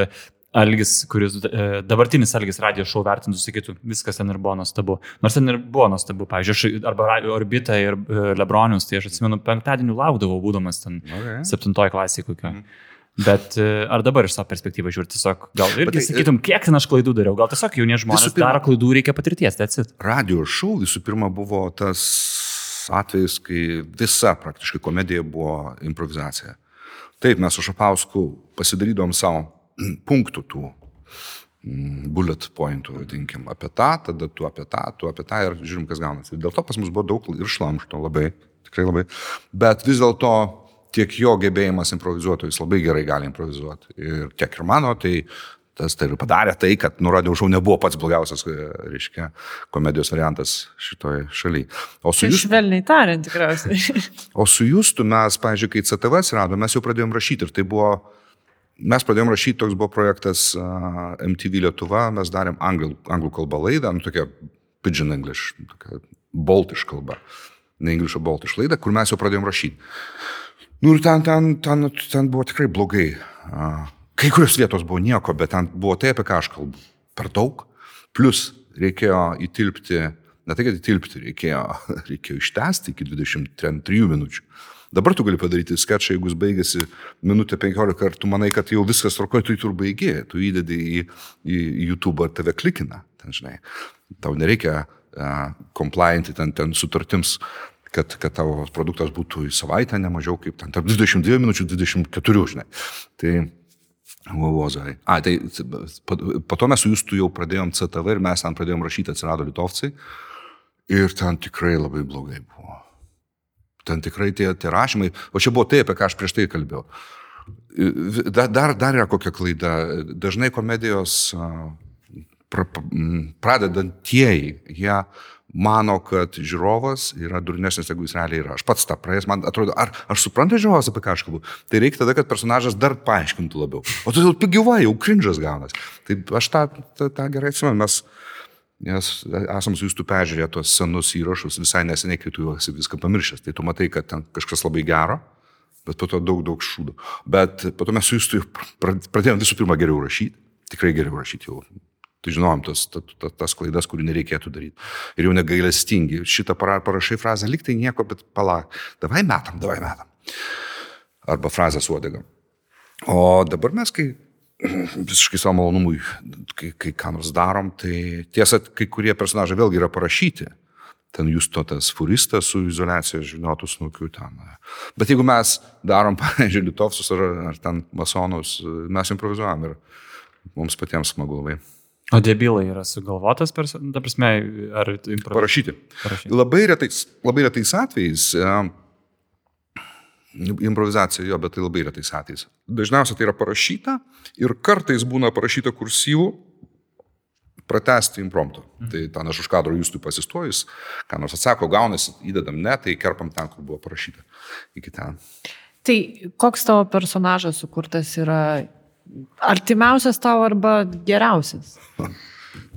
Algis, kuris e, dabartinis Algis radio šou vertintų, sakytų, viskas ten ir buvo nuostabu. Nors ten ir buvo nuostabu, pavyzdžiui, aš arba Orbita ir e, Lebronius, tai aš atsimenu, penktadienį laukdavau, būdamas ten okay. septintoje klasėje kokio. Mm. Bet e, ar dabar iš savo perspektyvą žiūrėti, tiesiog gal irgi tai, sakytum, kiek ten aš klaidų dariau, gal tiesiog jaunie žmonės pirma, daro klaidų, reikia patirties, atsit. Radio šou visų pirma buvo tas atvejis, kai visa praktiškai komedija buvo improvizacija. Taip, mes su Šapausku pasidarydom savo punktų tų mm, bullet pointų, vadinkim, apie tą, tada tu apie tą, tu apie tą ir žiūrim, kas gaunasi. Ir dėl to pas mus buvo daug ir šlamšto labai, tikrai labai. Bet vis dėlto tiek jo gebėjimas improvizuoti, jis labai gerai gali improvizuoti. Ir tiek ir mano, tai tas tai ir padarė tai, kad Nuradė Užau nebuvo pats blogiausias, reiškia, komedijos variantas šitoje šalyje. O su jūs... Švelniai tariant, tikriausiai. o su jūstu mes, pavyzdžiui, kai CTV atsirado, mes jau pradėjom rašyti ir tai buvo Mes pradėjome rašyti, toks buvo projektas uh, MTV Lietuva, mes darėm anglų, anglų kalbą laidą, nu tokia pidgin English, tokia baltiš kalba, ne English, o baltiš laida, kur mes jau pradėjome rašyti. Nu ir ten, ten, ten, ten buvo tikrai blogai. Uh, kai kurios vietos buvo nieko, bet ten buvo tai, apie ką aš kalbu. Per daug. Plus reikėjo įtilpti, ne tai, kad įtilpti, reikėjo, reikėjo ištesti iki 23 minučių. Dabar tu gali padaryti sketšą, jeigu jis baigėsi minutę 15 ir tu manai, kad jau viskas tvarkoja, tu jį tur baigė, tu įdedi į, į YouTube ar tave klikina, ten žinai. Tau nereikia uh, complianti ten, ten sutartims, kad, kad tavo produktas būtų į savaitę ne mažiau kaip ten, tarp 22 minučių 24, žinai. Tai Vovozai. A, tai po, to mes su jūsų jau pradėjom CTV ir mes ten pradėjom rašyti, atsirado litovcai. Ir ten tikrai labai blogai buvo ten tikrai tie, tie rašymai, o čia buvo tai, apie ką aš prieš tai kalbėjau. Dar, dar yra kokia klaida. Dažnai komedijos pra, pradedantieji, jie mano, kad žiūrovas yra durnesnis, negu jis realiai yra. Aš pats tą praėjęs, man atrodo, ar aš suprantu žiūrovas, apie ką aš kalbu. Tai reikia tada, kad personažas dar paaiškintų labiau. O tu jau gyvai, jau krinžas gaunas. Tai aš tą, tą, tą gerai atsimenu, mes Nes esam su jūsų peržiūrėję tuos senus įrašus visai neseniai, kai tu jau esi viską pamiršęs. Tai tu matai, kad ten kažkas labai gero, bet po to daug, daug šūdų. Bet po to mes su jūsų pradėjome visų pirma geriau rašyti. Tikrai geriau rašyti jau. Tai žinom tas, tas, tas, tas klaidas, kurių nereikėtų daryti. Ir jau negailestingi. Šitą parašai frazę, liktai nieko, bet palauk. Davai metam, davai metam. Arba frazę suodegam. O dabar mes, kai visiškai savo malonumui, kai, kai ką nors darom, tai tiesa, kai kurie personažai vėlgi yra parašyti. Ten jūs to tas furistas su izolacija žinotų snukiu ten. Bet jeigu mes darom, pavyzdžiui, litovsus ar, ar ten masonus, mes improvizuojam ir mums patiems smagu labai. O debilai yra sugalvotas, per, ta prasme, ar improvizuotas? Parašyti. Parašyti. Labai retais, labai retais atvejais Improvizacija jo, bet tai labai retais atvejais. Dažniausiai tai yra parašyta ir kartais būna parašyta kursyvų pratesti impromptu. Mhm. Tai ten aš už kadro jūs tu pasistojus, ką nors atsako, gaunasi, įdedam ne, tai kerpam ten, kur buvo parašyta. Iki ten. Tai koks tavo personažas sukurtas yra artimiausias tau arba geriausias?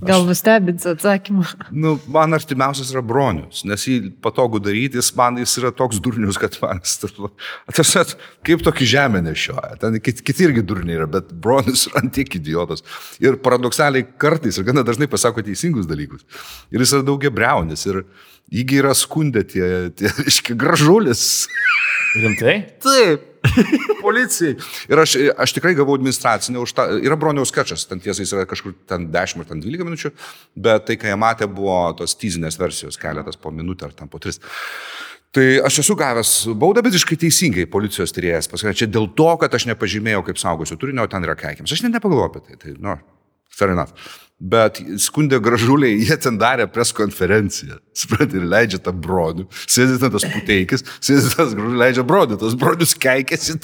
Gal nustebins atsakymą? Nu, man artimiausias yra bronius, nes jį patogu daryti, jis man jis yra toks durnius, kad man jis tas, kaip tokį žemę nešioja. Ten kiti, kiti irgi durniai yra, bet bronius yra antiek idiotas. Ir paradoksaliai kartais ir gana dažnai pasako teisingus dalykus. Ir jis yra daugia breunis ir įgi yra skundė tie, tie reiškia, gražulis. Rimtai? Taip. Policijai. Ir aš, aš tikrai gavau administracinę už tą. Yra broniaus skečas, ten tiesa jis yra kažkur ten 10 ar ten 12 minučių, bet tai, ką jie matė, buvo tos tyzinės versijos, keletas po minutę ar ten po 3. Tai aš esu gavęs baudą, bet iškai teisingai policijos tyrėjas pasakė, čia dėl to, kad aš nepažymėjau kaip saugosiu turinio, ten yra keikiams. Aš net nepagalvoju apie tai. tai nu, fair enough. Bet skundė gražuliai, jie ten darė pres konferenciją. Suprantate, ir leidžia tą bronių. Sėdė ten tas puteikis, sėdė tas gražuliai, leidžia bronių. Tas bronius keikėsi,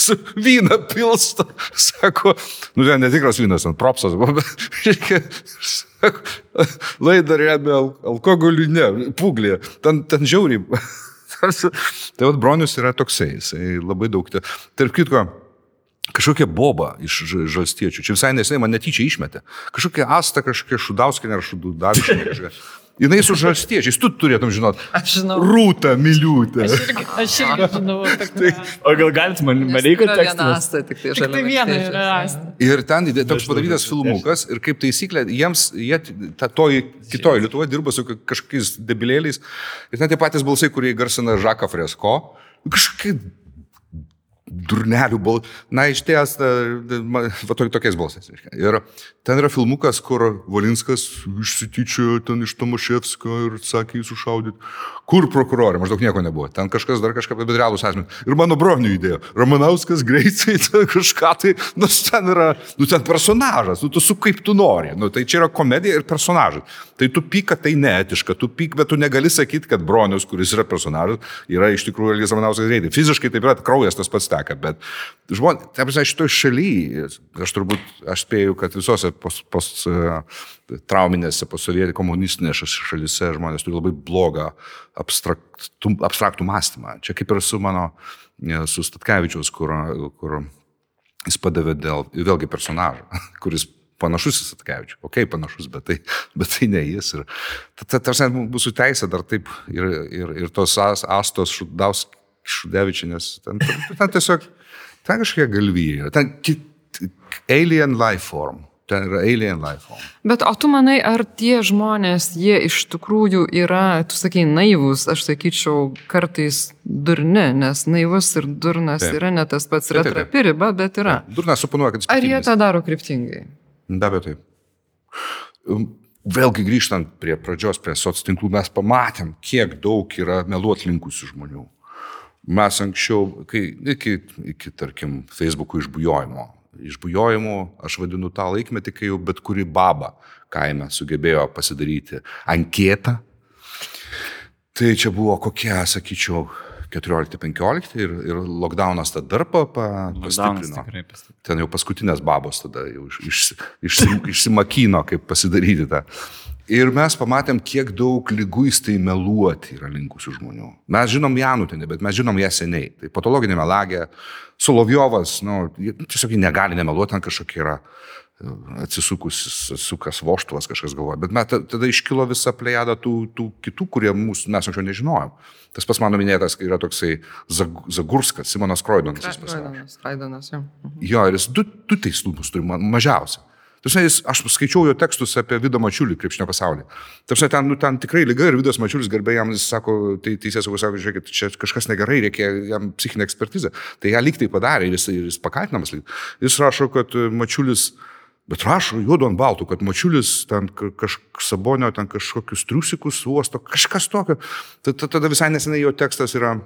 su vyną pilsto. Sako, nu ten netikras vynas, ten propsas bet, laidą remia al alkoholiu, ne, puglė. Ten, ten žiauriai. tai vad bronius yra toksai, jisai labai daug. Tarp kitko, kažkokia boba iš žalstiečių. Čia visai neseniai man netyčia išmetė. Kažkokia asta, kažkokia šudauskinė ar šudaviškinė kažkokia. Jinai su žalstiečiais, tu turėtum žinot. Aš žinau. Rūta Miliūtė. Aš irgi, aš irgi žinau. apie kurią. O gal galit man, man reikia tekstas? asta, tik tai Tik tai viena yra asta. Ir ten toks padarytas filmukas ir kaip taisyklė, jiems, jie ta, toj kitoj Lietuvoje dirba su ka- kažkokiais debilėliais. Ir ten tie patys balsai, kurie garsina Žaką Fresko. Kažkaip durnelių balsai. Na, iš ties, va to- tokiais balsais. Ir ten yra filmukas, kur Valinskas išsityčiojo ten iš Tomaševskio ir sakė jį sušaudyti. Kur prokurorė, maždaug nieko nebuvo. Ten kažkas dar kažką, bet realūs asmenys. Ir mano bronių idėja. Ramanauskas greitai kažką tai, nu ten yra, nu ten personažas, nu tu su kaip tu nori. Nu, tai čia yra komedija ir personažai. Tai tu pyk, kad tai neetiška, tu pyk, bet tu negali sakyti, kad bronius, kuris yra personažas, yra iš tikrųjų Elgis Ramanauskas greitai. Fiziškai taip yra, kraujas tas pats teka, bet žmonės, taip prasme, šitoje šalyje, aš turbūt, aš spėju, kad visose pos, pos, e, trauminėse, posovietų komunistinėse šalyse žmonės turi labai blogą abstraktų, abstraktų mąstymą. Čia kaip ir su mano, e, su Statkevičiaus, kur, kur jis padavė dėl, vėlgi personažą, kuris panašus į Statkevičių. Ok, panašus, bet tai, bet tai ne jis. Ir, ta, tarsi, mūsų teisė dar taip ir, ir, ir tos as- Astos Šudaus Šudevičinės, ten, ten tiesiog, ten kažkokie galvijai, ten alien life form. Ten yra alien life form. Bet o tu manai, ar tie žmonės, jie iš tikrųjų yra, tu sakai, naivus, aš sakyčiau, kartais durni, nes naivus ir durnas Taip. yra ne tas pats, yra Taip, taip, taip. trapi riba, bet yra. Durnas suponuoja, kad jis Ar jie tą daro kryptingai? Be abejo, taip. Vėlgi grįžtant prie pradžios, prie soc tinklų, mes pamatėm, kiek daug yra meluot linkusių žmonių. Mes anksčiau, kai, iki, iki, tarkim, Facebook'ų išbujojimo, išbujojimo aš vadinu tą laikmetį, kai jau bet kuri baba kaime sugebėjo pasidaryti anketą. Tai čia buvo kokie, sakyčiau, 14-15 ir, ir lockdownas tada dar pa, pa, pastiprino. pastiprino. Ten jau paskutinės babos tada jau iš, iš, iš, išsimakino, kaip pasidaryti tą. Ir mes pamatėm, kiek daug lyguistai meluoti yra linkusių žmonių. Mes žinom Janutinį, bet mes žinom ją seniai. Tai patologinė melagė, Solovjovas, nu, tiesiog negali nemeluoti, ten kažkokia yra atsisukus, sukas voštuvas kažkas galvoja. Bet mes, ta- tada iškilo visa plejada tų, tų kitų, kurie mūsų, mes anksčiau nežinojom. Tas pas mano minėtas yra toksai Zag- Zagurskas, Simonas Kroidonas. Raidonas, Raidonas, jo. Mhm. Jo, ir jis du, du teislumus turi ma- mažiausiai. Tarsi, jis, aš skaičiau jo tekstus apie Vidą Mačiulį krepšinio pasaulį. Tarsi, ten, nu, ten tikrai lyga ir Vidas Mačiulis garbė jam, jis sako, tai teisės saugos sako, žiūrėkit, čia kažkas negerai, reikia jam psichinę ekspertizę. Tai ją lyg tai padarė ir jis, ir jis pakaltinamas. Lyg. Jis rašo, kad Mačiulis, bet rašo juodu ant baltų, kad Mačiulis ten ka- kažkas sabonio, ten kažkokius triusikus uosto, kažkas tokio. Tada, tada visai nesenai jo tekstas yra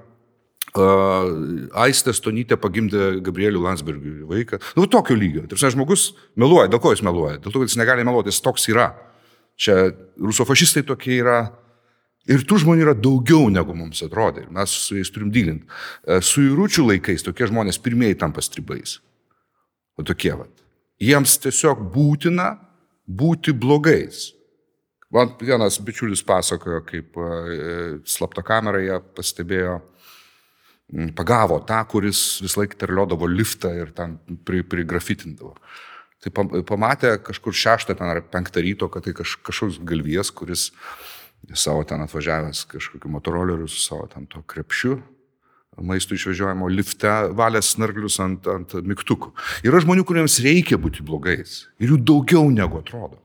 Uh, Aistė Stonytė pagimdė Gabrielių Landsbergių vaiką. Nu, tokio lygio. Tarsi žmogus meluoja, dėl ko jis meluoja? Dėl to, kad jis negali meluoti, jis toks yra. Čia rusofašistai tokie yra. Ir tų žmonių yra daugiau negu mums atrodė. Ir mes su jais turim dylinti. Su įrūčių laikais tokie žmonės pirmieji tampa stribais. O tokie vat. Jiems tiesiog būtina būti blogais. Man vienas bičiulis pasakojo, kaip e, slapta kamera jie pastebėjo mm, pagavo tą, kuris visą laiką terliodavo liftą ir ten pri, prigrafitindavo. Tai pam- pamatė kažkur šeštą ten ar penktą ryto, kad tai kaž, kažkoks galvijas, kuris savo ten atvažiavęs kažkokiu motoroleriu su savo ten to krepšiu maistų išvežiojimo lifte valės snarglius ant, ant mygtukų. Yra žmonių, kuriems reikia būti blogais. Ir jų daugiau negu atrodo.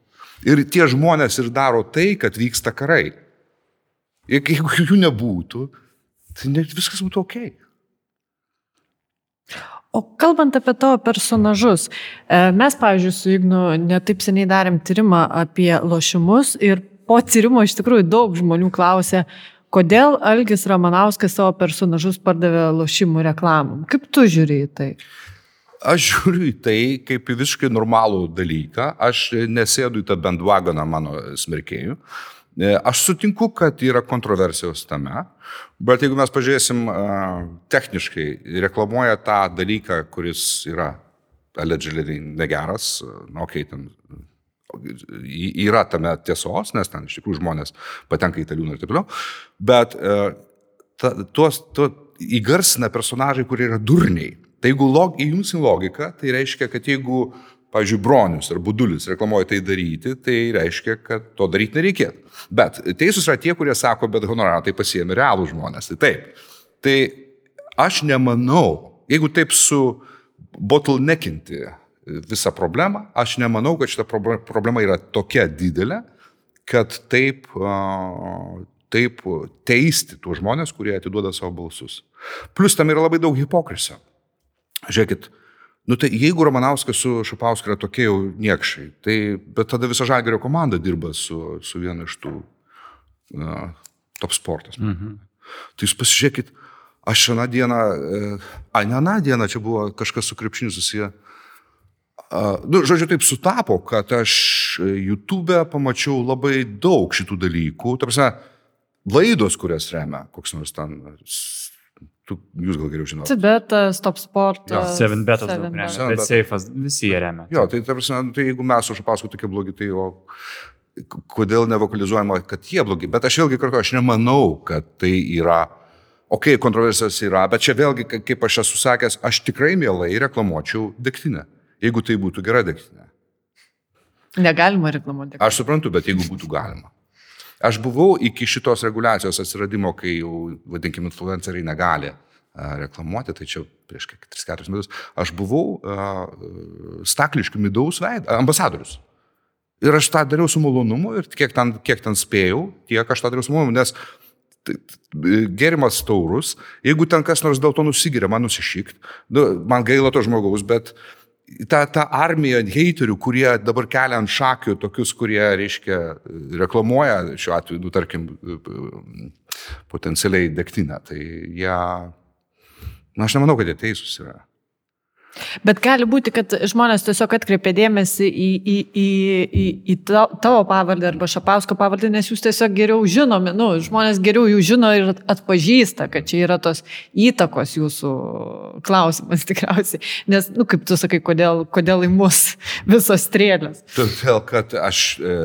Ir tie žmonės ir daro tai, kad vyksta karai. Ir jeigu jų nebūtų, tai ne, viskas būtų ok. O kalbant apie tavo personažus, e, mes, pavyzdžiui, su Ignu netaip seniai darėm tyrimą apie lošimus ir po tyrimo iš tikrųjų daug žmonių klausė, kodėl Algis Ramanauskas savo personažus pardavė lošimų reklamom. Kaip tu žiūri į tai? Aš žiūriu į tai kaip į visiškai normalų dalyką. Aš nesėdu į tą bendvaganą mano smerkėjų. E, Aš sutinku, kad yra kontroversijos tame, bet jeigu mes pažiūrėsim a, techniškai, reklamuoja tą dalyką, kuris yra allegedly negeras, na, okei, okay, ten yra tame tiesos, nes ten iš tikrųjų žmonės patenka į taliūną ir taip toliau, bet e, ta, tuos, tuo įgarsina personažai, kurie yra durniai. Tai jeigu log, įjungsim logiką, tai reiškia, kad jeigu pavyzdžiui, bronius ar budulis reklamuoja tai daryti, tai reiškia, kad to daryti nereikėtų. Bet teisūs yra tie, kurie sako, bet honorarą tai pasiemi realų žmonės. Tai taip. Tai aš nemanau, jeigu taip su bottleneckinti visą problemą, aš nemanau, kad šita problema yra tokia didelė, kad taip, taip teisti tuos žmonės, kurie atiduoda savo balsus. Plus tam yra labai daug hipokrisio. Žiūrėkit, Nu tai jeigu Romanauskas su Šapausku yra tokie jau niekšai, tai bet tada visa žalgerio komanda dirba su, su vienu iš tų uh, top sportas. Mhm. Tai jūs pasižiūrėkit, aš šią dieną, uh, a ne aną dieną, čia buvo kažkas su krepšiniu susiję. Uh, nu, žodžiu, taip sutapo, kad aš YouTube pamačiau labai daug šitų dalykų. Tarsi, laidos, kurias remia, koks nors ten Tu, jūs gal geriau žinote. Cibetas, Top Sport. Jo, 7 betas daug remia. Bet Safe'as visi jie remia. Jo, tai, tarsi, nu, tai jeigu mes už pasakų tokie blogi, tai o kodėl nevokalizuojama, kad jie blogi. Bet aš vėlgi kartu, aš nemanau, kad tai yra, okei, okay, kontroversijos yra, bet čia vėlgi, kaip aš esu sakęs, aš tikrai mielai reklamuočiau degtinę, jeigu tai būtų gera degtinė. Negalima reklamuoti. Aš suprantu, bet jeigu būtų galima. Aš buvau iki šitos reguliacijos atsiradimo, kai jau, vadinkime, influenceriai negali reklamuoti, tai čia prieš 3-4 metus, aš buvau uh, stakliškių midaus veid, ambasadorius. Ir aš tą dariau su malonumu ir kiek ten, kiek ten spėjau, tiek aš tą dariau su malonumu, nes gerimas taurus, jeigu ten kas nors dėl to nusigiria, man nusišykt, nu, man gaila to žmogaus, bet uh, ta, ta armija heiterių, kurie dabar kelia ant šakių tokius, kurie, reiškia, reklamuoja šiuo atveju, nu, tarkim, potencialiai degtinę, tai jie, na, aš nemanau, kad jie teisūs yra. Bet gali būti, kad žmonės tiesiog atkreipia dėmesį į, į, į, į, į tavo pavardę arba Šapausko pavardę, nes jūs tiesiog geriau žinomi, nu, žmonės geriau jų žino ir atpažįsta, kad čia yra tos įtakos jūsų klausimas tikriausiai. Nes, nu, kaip tu sakai, kodėl, kodėl į mus visos strėlės. Todėl, kad aš e,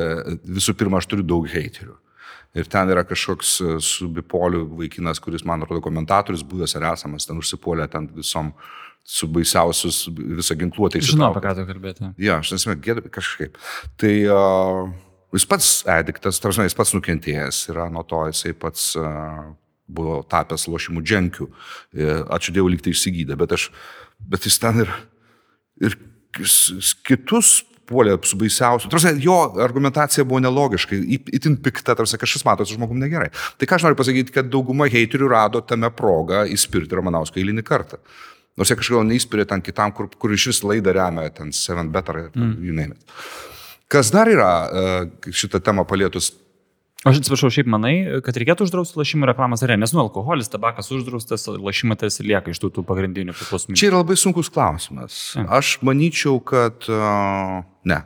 visų pirma, aš turiu daug heiterių. Ir ten yra kažkoks e, su bipoliu vaikinas, kuris, man atrodo, komentatorius buvęs ar esamas, ten užsipuolė ten visom uh, su baisiausius visą ginkluotę. Žinau, apie ką tu kalbėti. Ja, aš nesame gėda kažkaip. Tai uh, jis pats ediktas, tarsi jis pats nukentėjęs yra nuo to, jisai pats uh, buvo tapęs lošimų dženkių. E, ačiū Dievui, liktai išsigydė, bet, aš, bet jis ten ir, ir kitus puolė su baisiausiu. Tarsi, jo argumentacija buvo nelogiška, itin pikta, tarsi kažkas mato su žmogum negerai. Tai ką aš noriu pasakyti, kad dauguma heiterių rado tame progą įspirti Ramanauską eilinį kartą. Nors jie kažkodėl neįspyrė ten kitam, kur, kur iš vis laidą remia, ten 7 better, mm. you name it. Kas dar yra e, šitą temą palėtus? Aš atsiprašau, šiaip manai, kad reikėtų uždrausti lašimų reklamas ar ne, nes nu alkoholis, tabakas uždraustas, lašimai tarsi lieka iš tų, tų pagrindinių priklausomybių. Čia yra labai sunkus klausimas. Ja. Aš manyčiau, kad uh, ne.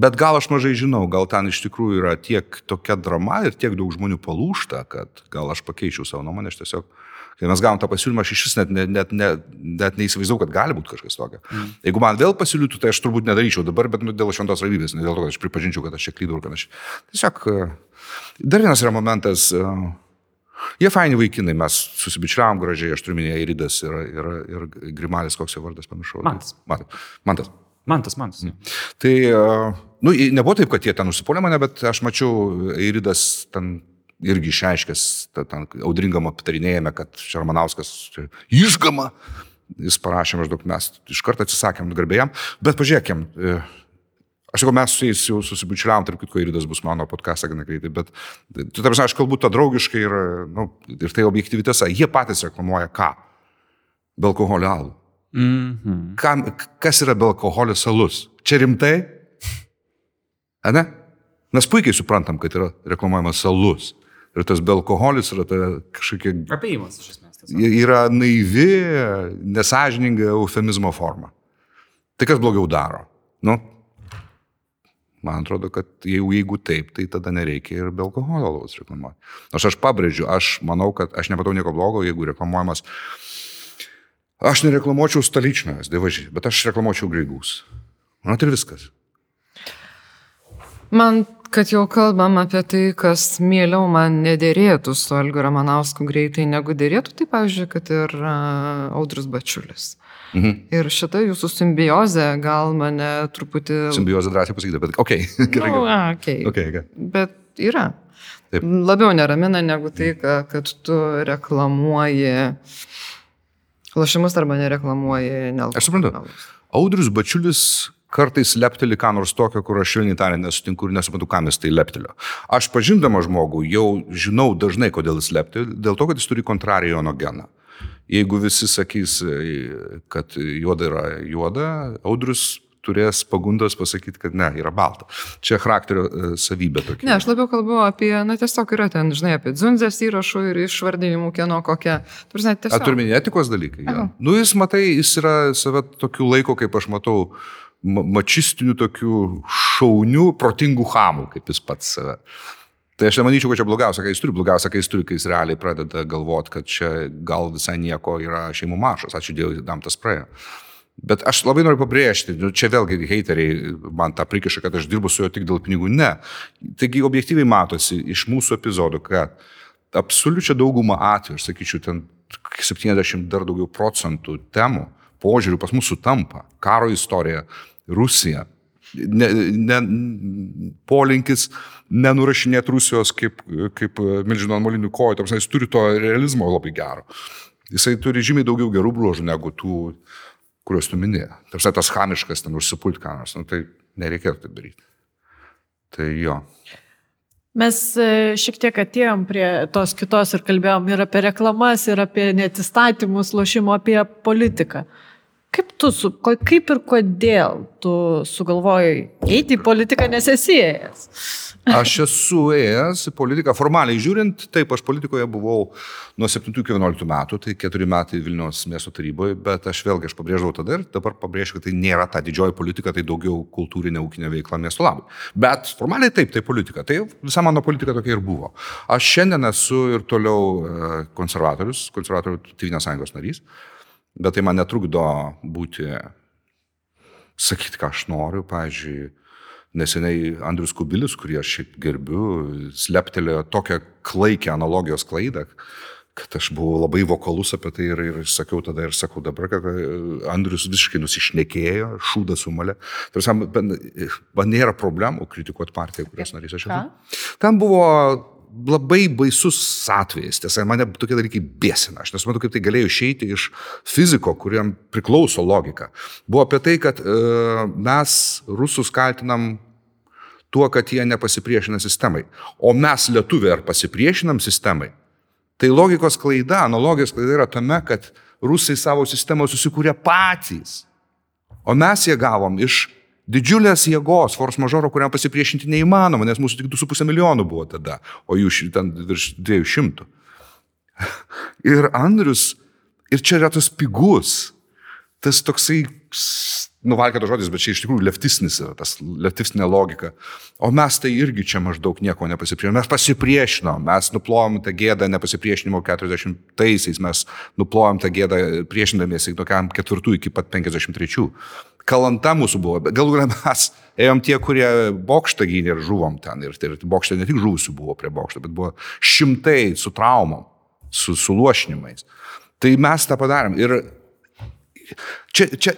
Bet gal aš mažai žinau, gal ten iš tikrųjų yra tiek tokia drama ir tiek daug žmonių palūšta, kad gal aš pakeičiau savo nuomonę, aš tiesiog uh, Kai mes gavom tą pasiūlymą, aš iš vis net, net, net, net, net neįsivaizdavau, kad gali būti kažkas tokio. Mm. Jeigu man vėl pasiūlytų, tai aš turbūt nedaryčiau dabar, bet nu, dėl šventos ramybės, ne dėl to, kad aš pripažinčiau, kad aš čia klydau ir aš... Tiesiog e, dar vienas yra momentas. Uh, Jie faini vaikinai, mes susibičiavom gražiai, aš turiu minėję Iridas ir, ir, ir Grimalis, koks jo vardas pamiršau. Mantas. Mantas. Mantas. Mantas, mantas. Mm. Tai, uh, nu, nebuvo taip, kad jie ten užsipuolė mane, bet aš mačiau Iridas ten irgi išaiškęs, audringam aptarinėjame, kad Šarmanauskas išgama, jis parašė maždaug mes iš karto atsisakėm garbėjam, bet pažiūrėkim, e, aš sakau, mes su jais jau susibučiavom, tarp kitko, Iridas bus mano podcast'ą gana greitai, bet, tu tarsi, aš kalbu tą draugiškai ir, nu, ir tai objektyvi tiesa, jie patys reklamuoja ką? Be alkoholio alų. Mm -hmm. Kam, kas yra be alkoholio salus? Čia rimtai? Ane? Mes puikiai suprantam, kad yra reklamuojamas salus. Ir tas belkoholis yra ta kažkokia... Apėjimas, iš esmės. Yra naivi, nesažininga eufemizmo forma. Tai kas blogiau daro? Nu, man atrodo, kad jeigu, jeigu taip, tai tada nereikia ir be alkoholio alaus reklamuoti. Nors aš pabrėžiu, aš manau, kad aš nematau nieko blogo, jeigu reklamuojamas. Aš nereklamuočiau staličnas, dievažiai, bet aš reklamuočiau greigus. Man ir viskas. Man kad jau kalbam apie tai, kas mieliau man nedėrėtų su Algiu Ramanausku greitai negu dėrėtų, tai pavyzdžiui, kad ir Audrus Bačiulis. Mhm. Ir šita jūsų simbiozė gal mane truputį... Simbiozė drąsiai pasakyti, bet okei. Okay. gerai, nu, okay. okay, okay. Bet yra. Taip. Labiau neramina negu tai, kad tu reklamuoji lošimus arba nereklamuoji nelgų. Aš suprantu. Audrius Bačiulis kartais lepteli ką nors tokio, kur aš švelniai tariant nesutinku ir nesuprantu, kam jis tai leptelio. Aš pažindama žmogų jau žinau dažnai, kodėl jis lepteli, dėl to, kad jis turi kontrarijono geną. Jeigu visi sakys, kad juoda yra juoda, audrius turės pagundos pasakyti, kad ne, yra balta. Čia charakterio e, savybė tokia. Ne, aš labiau kalbu apie, na tiesiog yra ten, žinai, apie dzunzės įrašų ir išvardinimų, kieno kokia. Turime etikos dalykai. Ja. Nu, jis, matai, jis yra save tokiu laiku, kaip aš matau, mačistinių tokių šaunių, protingų hamų, kaip jis pats save. Tai aš nemanyčiau, kad čia blogiausia, kai jis turi, blogiausia, kai jis turi, kai jis realiai pradeda galvoti, kad čia gal visai nieko yra šeimų maršas, ačiū Dievui, tam tas praėjo. Bet aš labai noriu pabrėžti, nu, čia vėlgi heiteriai man tą prikiša, kad aš dirbu su juo tik dėl pinigų. Ne. Taigi objektyviai matosi iš mūsų epizodų, kad absoliučia dauguma atvejų, aš sakyčiau, ten 70 dar daugiau procentų temų, požiūrių pas mūsų sutampa. Karo istorija, Rusija. Ne, ne, polinkis nenurašinėti Rusijos kaip, kaip milžino molinių kojų, tam jis turi to realizmo labai gero. Jisai turi žymiai daugiau gerų bruožų negu tų, kuriuos tu minėjai. Tarsi tas chamiškas ten užsipult ką nors, nu, tai nereikėtų taip daryti. Tai jo. Mes e, šiek tiek atėjom prie tos kitos ir kalbėjom ir apie reklamas, ir apie netistatymus, lošimo, apie politiką. Uh, Kaip tu, su, kaip ir kodėl tu sugalvojai eiti į politiką, nes esi ėjęs? Aš esu ėjęs į politiką, formaliai žiūrint, taip, aš politikoje buvau nuo 7 iki 11 metų, tai 4 metai Vilnius miesto taryboje, bet aš vėlgi aš pabrėždavau tada ir dabar pabrėžiu, kad tai nėra ta didžioji politika, tai daugiau kultūrinė ūkinė veikla miesto labui. Bet formaliai taip, tai politika, tai visa mano politika tokia ir buvo. Aš šiandien esu ir toliau e, konservatorius, konservatorių Tyvinės sąjungos narys bet tai man netrukdo būti, sakyti, ką aš noriu. Pavyzdžiui, neseniai Andrius Kubilius, kurį aš šiaip gerbiu, sleptelėjo tokią klaikę analogijos klaidą, kad aš buvau labai vokalus apie tai ir, ir sakiau tada ir sakau dabar, kad e, Andrius visiškai nusišnekėjo, šūdą sumalė. Tarsi, man nėra problemų kritikuoti partiją, kurios narys aš esu. Ten buvo labai baisus atvejis. Tiesa, mane tokie dalykai bėsina. Aš nesuprantu, kaip tai galėjo išeiti iš fiziko, kuriam priklauso logika. Buvo apie tai, kad e, mes rusus kaltinam tuo, kad jie nepasipriešina sistemai. O mes lietuviai ar pasipriešinam sistemai? Tai logikos klaida, analogijos klaida yra tame, kad rusai savo sistemą susikūrė patys. O mes jie gavom iš didžiulės jėgos, force majoro, kuriam pasipriešinti neįmanoma, nes mūsų tik 2,5 milijonų buvo tada, o jų ten virš 200. Ir Andrius, ir čia yra tas pigus, tas toksai, nuvalkėtas žodis, bet čia iš tikrųjų leftisnis yra, tas leftistinė logika. O mes tai irgi čia maždaug nieko nepasipriešinom. Mes pasipriešinom, mes nuplojom tą gėdą nepasipriešinimo 40-aisiais, mes nuplojom tą gėdą priešindamiesi tokiam ketvirtų iki pat 53 kalanta mūsų buvo, bet galų galę mes ėjom tie, kurie bokštą gynė ir žuvom ten. Ir, ir bokštą ne tik žuvusių buvo prie bokšto, bet buvo šimtai su traumom, su, su lošinimais. Tai mes tą padarėm. Ir čia, čia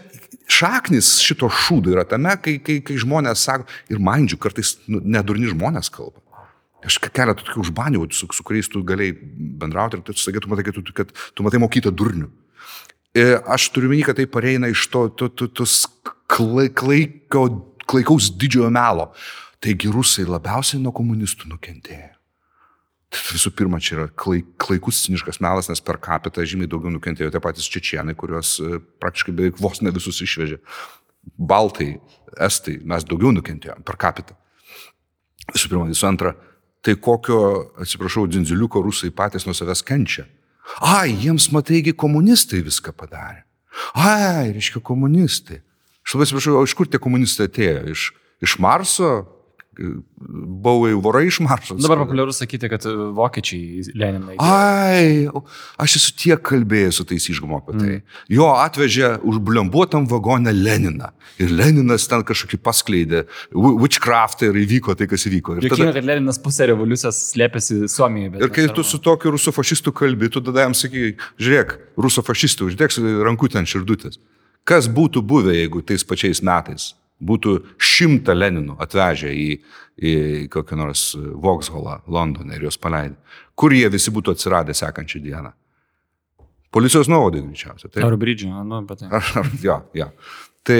šaknis šito šūdo yra tame, kai, kai, kai žmonės sako, ir mandžiu, kartais nu, nedurni žmonės kalba. Aš keletą tokių užbaniau, su, su kuriais tu galėjai bendrauti ir tu sakai, tu matai, kad tu, kad tu matai mokytą durnių. E, aš turiu minį, kad tai pareina iš to, to, to, tos klai, klaiko, klaikaus didžiojo melo. Taigi rusai labiausiai nuo komunistų nukentėjo. Tai visų pirma, čia yra klaikus ciniškas melas, nes per kapitą žymiai daugiau nukentėjo tie patys čečienai, kuriuos e, praktiškai beveik vos ne visus išvežė. Baltai, estai, mes daugiau nukentėjome per kapitą. Visų pirma, visų antra, tai kokio, atsiprašau, dzinziliuko rusai patys nuo savęs kenčia. Ai, jiems mataigi komunistai viską padarė. Ai, reiškia komunistai. Aš labai atsiprašau, iš kur tie komunistai atėjo? Iš, iš Marso, buvai vorai iš Marso. Dabar populiaru sakyti, kad e, vokiečiai Leniną. Ai, aš esu tiek kalbėjęs su tais išgumo apie tai. Mm. Jo atvežė užblembuotam vagonę Leniną. Ir Leninas ten kažkokį paskleidė, witchcraftą ir įvyko tai, kas įvyko. Ir tada, kad Leninas pusę revoliucijos slėpėsi Suomijoje. Ir kai tu su tokiu rusų fašistu kalbi, tu tada jam sakai, žiūrėk, rusų fašistų, uždėk rankutę ant širdutės. Kas būtų buvę, jeigu tais pačiais metais būtų šimtą Leninų atvežę į, į kokią nors Vauxhallą Londone ir juos paleidę? Kur jie visi būtų atsiradę sekančią dieną? Policijos nuovadai greičiausiai. Ar bridžio, nu, bet tai. Ar, ar, jo, jo. Tai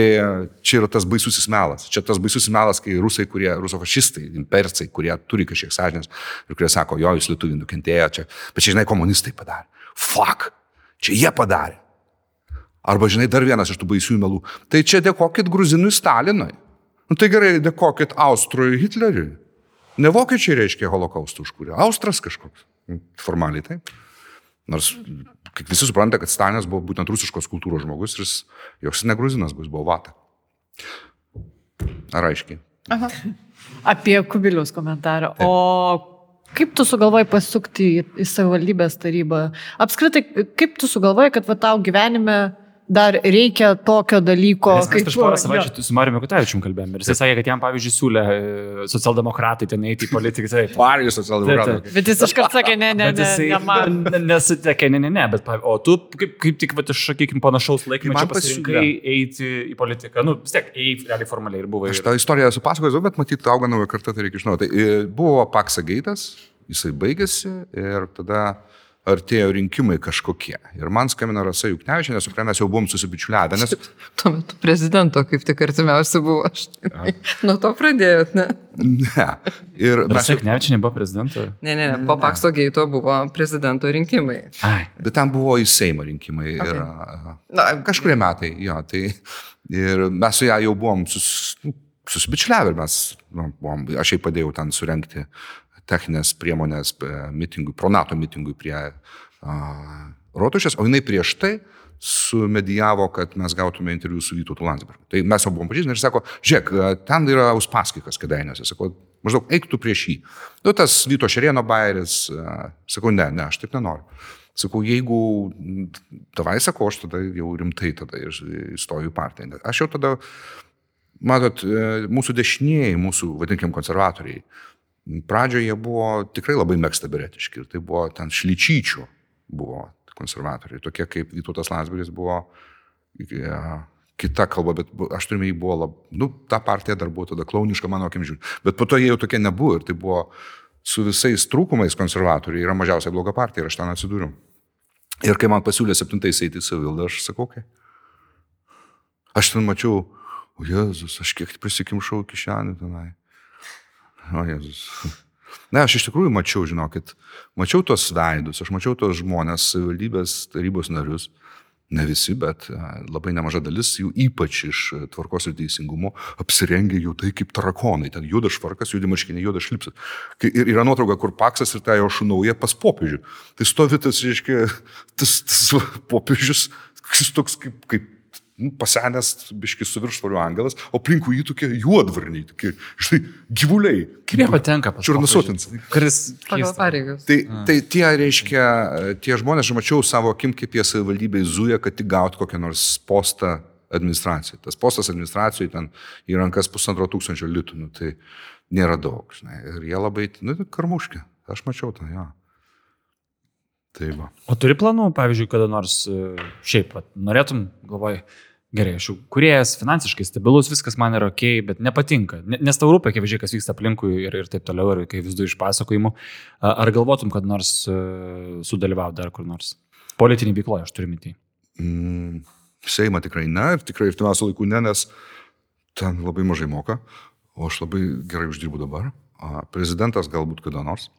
čia yra tas baisusis melas. Čia tas baisusis melas, kai rusai, kurie, rusofašistai, impercai, kurie turi kažkiek sąžinės ir kurie sako, jo, jūs lietuvių nukentėjo čia, bet čia, žinai, komunistai padarė. Fuck, čia jie padarė. Arba, žinai, dar vienas iš tų baisių melų. Tai čia dėkokit gruzinui Stalinui. Nu, tai gerai, dėkokit Austrui Hitleriui. Ne vokiečiai reiškia holokaustų užkūrė, Austras kažkoks. Formaliai taip. Nors kaip visi supranta, kad Stalinas buvo būtent rusiškos kultūros žmogus ir jis, joks ne gruzinas bus, buvo vata. Ar aiškiai? Aha. Apie kubilius komentarą. Taip. O kaip tu sugalvojai pasukti į, į savivaldybės tarybą? Apskritai, kaip tu sugalvojai, kad va, tau gyvenime dar reikia tokio dalyko. Nes kaip prieš porą savaičių su Mariu Mikutavičium kalbėjome ir jis sakė, kad jam, pavyzdžiui, siūlė e, socialdemokratai ten eiti į politiką. Taip, Parijos socialdemokratai. Bet jis iškart sakė, ne, ne, ne, ne, man. Nesutekė, ne, ne, ne, bet, o tu kaip, kaip tik, va, iš, sakykime, panašaus laikmečio pasirinkai eiti į politiką. Nu, vis tiek, eiti realiai formaliai ir buvo. Aš tą istoriją esu pasakojęs, bet matyt, auga nauja karta, tai reikia žinoti. Tai e, buvo Paksa Geitas, jisai baigėsi ir tada artėjo rinkimai kažkokie. Ir man skambina Rasa Juknevičia, nes su kuria mes jau buvom susibičiuliavę. Nes... Tuo metu prezidento kaip tik artimiausia buvo aš. Nuo to pradėjot, ne? Ne. Ir mes... Rasa Juknevičia nebuvo prezidento? Ne, ne, ne. Po Pakso Geito buvo prezidento rinkimai. Ai. Bet ten buvo į Seimo rinkimai. Okay. Ir, na, kažkurie metai, jo. Tai, ir mes su ją jau buvom sus, nu, susibičiuliavę ir mes, nu, buvom, aš jai padėjau ten surenkti techninės priemonės mitingui, pro NATO mitingui prie uh, rotušės, o jinai prieš tai sumedijavo, kad mes gautume interviu su Vytautu Landsbergu. Tai mes jau buvom pažįstami ir sako, žiūrėk, ten yra Uspaskikas kėdainėse, sako, maždaug eik tu prieš jį. Nu, tas Vyto Šerieno bairis, sakau, ne, ne, aš taip nenoriu. Sakau, jeigu tavai sakau, aš tada jau rimtai tada įstoju į partiją. Aš jau tada, matot, mūsų dešinieji, mūsų, vadinkim, konservatoriai, Pradžioje jie buvo tikrai labai mėgstaberetiški ir tai buvo ten šlyčyčių buvo konservatoriai, tokie kaip Vytautas Landsbergis buvo ja, kita kalba, bet aš turime jį buvo, lab, nu, ta partija dar buvo tada klauniška mano akim žiūrint, bet po to jie jau tokie nebuvo ir tai buvo su visais trūkumais konservatoriai yra mažiausiai bloga partija ir aš ten atsidūriau. Ir kai man pasiūlė septintais eiti į savildą, aš sakau, kai. Aš ten mačiau, o Jėzus, aš kiek prisikimšau kišenį tenai. O Jėzus. Ne, aš iš tikrųjų mačiau, žinokit, mačiau tos veidus, aš mačiau tos žmonės, savivaldybės tarybos narius, ne visi, bet e, labai nemaža dalis jų, ypač iš tvarkos ir teisingumo, apsirengė jau tai kaip tarakonai, ten juodas švarkas, juodi marškiniai, juodas šlipsas. Ir yra nuotrauka, kur paksas ir tai jo šunauja pas popiežių. Tai stovi tas, reiškia, tas, tas popiežius, šis toks kaip, kaip nu, pasenęs, biškis su viršsvoriu angelas, o aplinkui jį tokie juodvarniai, tokie, štai, gyvuliai. Kaip jie patenka pas Čiurnasotins. Kuris pagal pareigas. Tai, tai tie, reiškia, tie žmonės, aš mačiau savo akim, kaip jie savivaldybėje zuja, kad tik gauti kokią nors postą administracijai. Tas postas administracijai ten į rankas pusantro tūkstančio litų, nu, tai nėra daug, žinai. Ir jie labai, nu, karmuški. Aš mačiau tą, jo. Tai va. O turi planų, pavyzdžiui, kada nors šiaip, pat, norėtum, galvoj, gerai, aš jau kuriejas, finansiškai stabilus, viskas man yra ok, bet nepatinka. Nes tau rūpia, kaip žiūrėk, kas vyksta aplinkui ir, ir taip toliau, ir kai vis du iš pasakojimų. Ar galvotum, kad nors sudalyvauti dar kur nors? Politinį veikloje, aš turiu mitį. Mm, Seima tikrai ne, ir tikrai artimiausiu laiku ne, nes ten labai mažai moka, o aš labai gerai uždirbu dabar. Prezidentas galbūt kada nors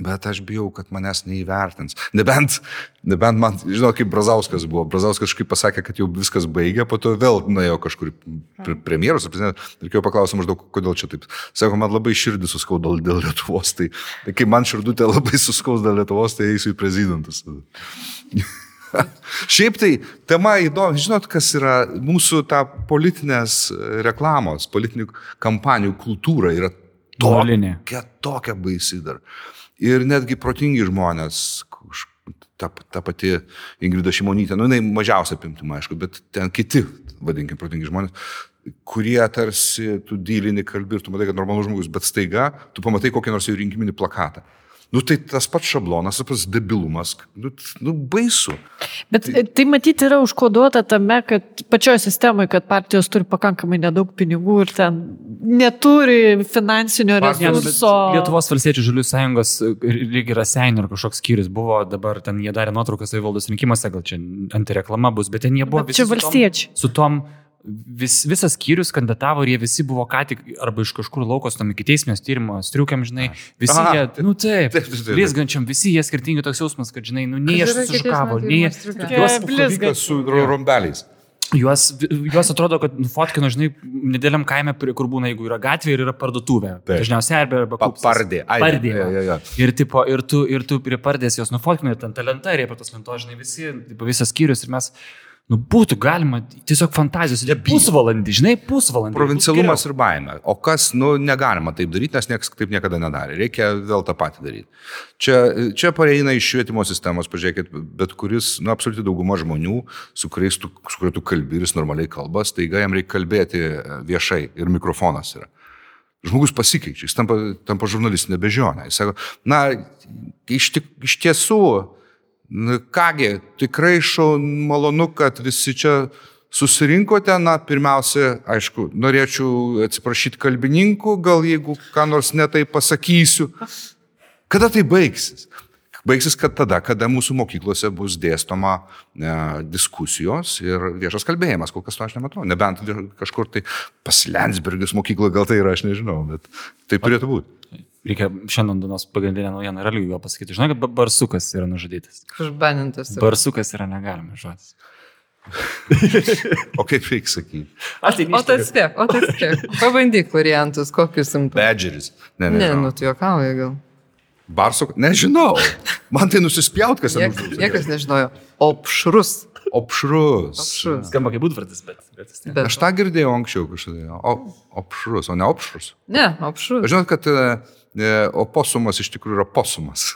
bet aš bijau, kad manęs neįvertins. Nebent, nebent man, žinau, kaip Brazauskas buvo. Brazauskas kažkaip pasakė, kad jau viskas baigė, po to vėl nuėjo kažkur prie premjeros, reikėjo paklausyti maždaug, kodėl čia taip. Sako, man labai širdį suskaudo dėl Lietuvos, tai, tai kai man širdutė labai suskaudo dėl Lietuvos, tai eisiu į prezidentus. Šiaip tai tema įdomi, žinot, kas yra mūsų ta politinės reklamos, politinių kampanijų kultūra yra tokia, tokia baisi dar. Ir netgi protingi žmonės, ta, ta pati Ingrida Šimonytė, nu, jinai mažiausia apimtima, aišku, bet ten kiti, vadinkim, protingi žmonės, kurie tarsi tu dylini kalbi ir tu matai, kad normalus žmogus, bet staiga tu pamatai kokį nors jų rinkiminį plakatą. Nu tai tas pats šablonas, tas pats debilumas, nu, nu baisu. Bet tai, tai matyti yra užkoduota tame, kad pačioje sistemoje, kad partijos turi pakankamai nedaug pinigų ir ten neturi finansinio resurso. Lietuvos valstiečių žalių sąjungos lygiai yra seniai ir kažkoks skyrius buvo, dabar ten jie darė nuotraukas savivaldos rinkimuose, gal čia antireklama bus, bet ten jie buvo visi. Čia valstiečiai. Su tom, su tom vis, visas skyrius kandidatavo ir jie visi buvo ką tik arba iš kažkur laukos tam iki teismės tyrimo striukiam, žinai, visi Aha, jie, taip, nu taip, blizgančiam, visi jie skirtingi toks jausmas, kad, žinai, nu nei aš susiškavo, nei juos blizgas su rombeliais. Juos, juos atrodo, kad nufotkino, žinai, nedėliam kaime, kur būna, jeigu yra gatvė ir yra parduotuvė. Dažniausiai arba, arba kupsas. pardė. Pardė. Ja, ja, ja. Ir, tipo, ir, tu, ir tu prie pardės jos nufotkino ir ten ta lenta, ir prie tos lentos, žinai, visi, tipo, visas skyrius ir mes Nu, būtų galima tiesiog fantazijos. Ja, pusvalandį, žinai, pusvalandį. Provincialumas ir baime. O kas, nu, negalima taip daryti, nes niekas taip niekada nedarė. Reikia vėl tą patį daryti. Čia, čia pareina iš švietimo sistemos, pažiūrėkit, bet kuris, nu, absoliuti dauguma žmonių, su kuriais tu, su kuriuo tu kalbi ir jis normaliai kalbas, taiga jam reikia kalbėti viešai ir mikrofonas yra. Žmogus pasikeičia, jis tampa, tampa žurnalistinė bežionė. Jis sako, na, iš, iš tiesų, Kągi, tikrai šau malonu, kad visi čia susirinkote. Na, pirmiausia, aišku, norėčiau atsiprašyti kalbininkų, gal jeigu ką nors netai pasakysiu. Kada tai baigsis? Baigsis, kad tada, kada mūsų mokyklose bus dėstoma e, diskusijos ir viešas kalbėjimas, kol kas to aš nematau. Nebent kažkur tai pas Lensbergis mokykloje gal tai yra, aš nežinau, bet tai turėtų būti. Reikia šiandien dienos pagrindinę naujieną yra lygiai pasakyti. Žinai, kad barsukas yra nužudytas. Užbanintas. Barsukas yra negalimas žodis. o kaip reikia sakyti? Tai o tai spėk, o tai spėk. Pabandyk variantus, kokius simptomus. Badgeris. Ne, ne, ne nu tu juokauji gal. Barsuk, nežinau. Man tai nusispjaut, kas ten užduotas. Niekas nežinojo. Opšrus. Opšrus. opšrus. Skamba kaip būdvartis, bet. bet, bet aš tą girdėjau anksčiau kažkada. O, opšrus, o ne opšrus. Ne, opšrus. Žinot, kad uh, o posumas iš tikrųjų yra posumas.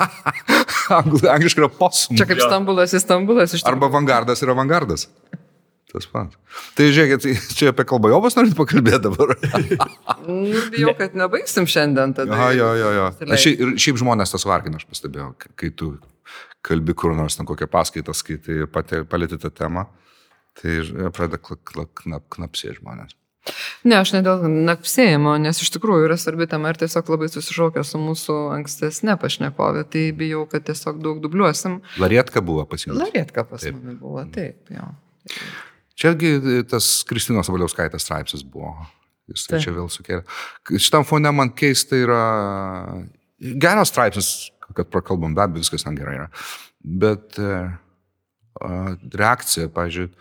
Angliškai yra posumas. Čia kaip Stambulas, Istanbulas iš tikrųjų. Arba avangardas yra avangardas. Tas pats. Tai žiūrėkit, čia apie kalbajobas norit pakalbėti dabar. nu, bijau, kad nebaigsim šiandien tada. Aha, jo, jo, jo. Šiaip, ir šiaip žmonės tas vargina, aš pastebėjau, kai tu kalbi kur nors ten kokią paskaitą skaitai ir palėti tą temą, tai pradeda knap, knapsė žmonės. Ne, aš ne dėl nakpsėjimo, nes iš tikrųjų yra svarbi tema ir tiesiog labai susišaukia su mūsų ankstesnė pašnekovė, tai bijau, kad tiesiog daug dubliuosim. Larietka buvo pas jūs. Larietka pas mane buvo, taip, jo. Čiagi tas Kristinos Valiauskaitės straipsnis buvo. Jis tai čia vėl sukėlė. Šitam fone man keista yra geras straipsnis, kad prakalbam, be abejo, viskas ten gerai yra. Bet uh, reakcija, pažiūrėjau,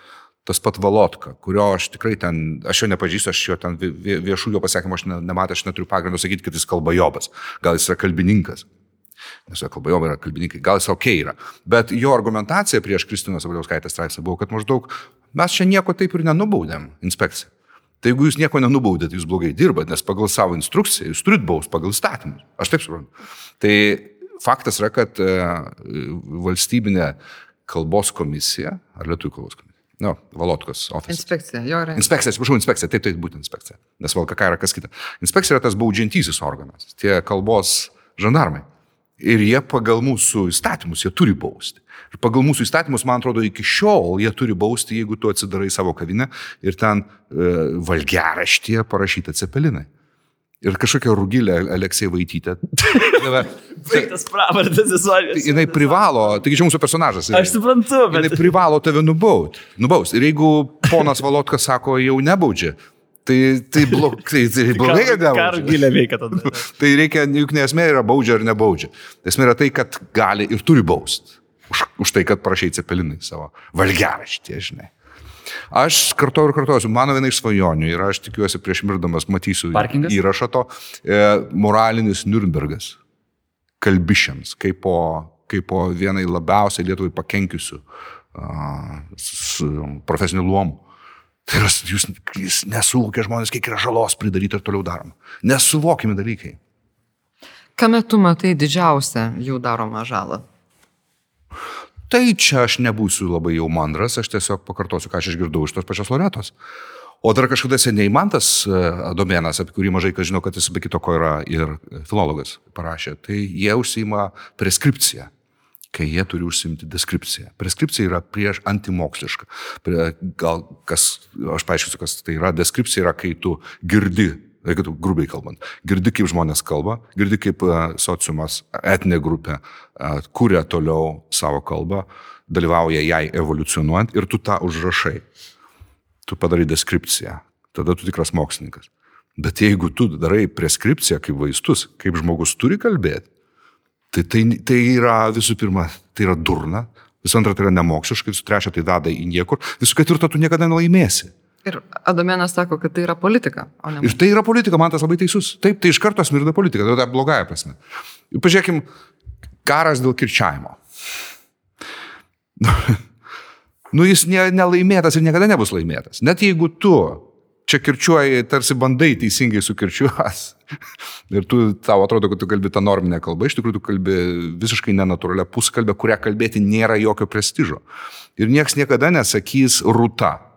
tas pat Valotka, kurio aš tikrai ten, aš jo nepažįstu, aš jo ten viešų jo pasakymų aš nematau, aš neturiu pagrindo sakyti, kad jis kalba jobas, gal jis yra kalbininkas. Nes jo kalba jobai yra kalbininkai, gal jis ok yra. Bet jo argumentacija prieš Kristinos Valiauskaitės straipsnį buvo, kad maždaug mes čia nieko taip ir nenubaudėm inspekciją. Tai jeigu jūs nieko nenubaudėt, jūs blogai dirbat, nes pagal savo instrukciją jūs turit baus pagal įstatymus. Aš taip suprantu. Tai faktas yra, kad e, valstybinė kalbos komisija, ar lietuvių kalbos komisija, Nu, Valotkos ofisas. Inspekcija, jo yra. Inspekcija, atsiprašau, inspekcija, taip, taip, būtent inspekcija. Nes VLKK yra kas kita. Inspekcija yra tas baudžiantysis organas, tie kalbos žandarmai. Ir jie pagal mūsų įstatymus, jie turi bausti. Ir pagal mūsų įstatymus, man atrodo, iki šiol jie turi bausti, jeigu tu atsidarai savo kavinę ir ten e, valgeraštyje parašyta cepelinai ir kažkokia rugilė Aleksija Vaitytė. Baigtas pravardės istorijas. Jinai privalo, taigi čia mūsų personažas. Aš suprantu, bet. Jinai privalo tave nubaut. Nubaus. Ir jeigu ponas Valotkas sako, jau nebaudžia, tai, tai, blog, tai, tai blogai, kad nebaudžia. Ką rugilė veikia tada? tai reikia, juk nesmė yra baudžia ar nebaudžia. Esmė yra tai, kad gali ir turi bausti. Už, už tai, kad prašai cepelinai savo valgeraštį, žinai. Aš kartuoju ir kartuosiu, mano viena iš svajonių ir aš tikiuosi prieš mirdamas matysiu Parkingas? įrašą to, e, moralinis Nürnbergas kalbišiams, kaip po, kaip po vienai labiausiai Lietuvai pakenkiusių profesinių luomų. Tai yra, jūs, jūs nesuvokia žmonės, kiek yra žalos pridaryti ir toliau daroma. Nesuvokimi dalykai. Kame tu matai didžiausią jų daromą žalą? Tai čia aš nebūsiu labai jau mandras, aš tiesiog pakartosiu, ką aš išgirdau iš tos pačios Loretos. O dar kažkada seniai Mantas e, Domėnas, apie kurį mažai kas žino, kad jis be kito ko yra ir filologas parašė, tai jie užsima preskripciją kai jie turi užsimti deskripciją. Preskripcija yra prieš antimokslišką. Gal kas, aš paaiškinsiu, kas tai yra. Deskripcija yra, kai tu girdi, jeigu tu grubiai kalbant, girdi, kaip žmonės kalba, girdi, kaip sociumas, etinė grupė kuria toliau savo kalbą, dalyvauja jai evoliucionuojant ir tu tą užrašai tu padarai deskripciją, tada tu tikras mokslininkas. Bet jeigu tu darai preskripciją kaip vaistus, kaip žmogus turi kalbėti, tai, tai, tai yra visų pirma, tai yra durna, visų antra, tai yra nemokšiškai, visų trečia, tai veda į niekur, visų ketvirta, tu niekada nelaimėsi. Ir Adomėnas sako, kad tai yra politika, ne. Ir tai yra politika, man tas labai teisus. Taip, tai iš karto smirda politika, tai yra blogąją prasme. Pažiūrėkim, karas dėl kirčiavimo. nu jis ne, nelaimėtas ir niekada nebus laimėtas. Net jeigu tu čia kirčiuoji, tarsi bandai teisingai sukirčiuos. Ir tu, tau atrodo, kad tu kalbi tą norminę kalbą, iš tikrųjų tu kalbi visiškai nenatūralią puskalbę, kurią kalbėti nėra jokio prestižo. Ir niekas niekada nesakys rūta.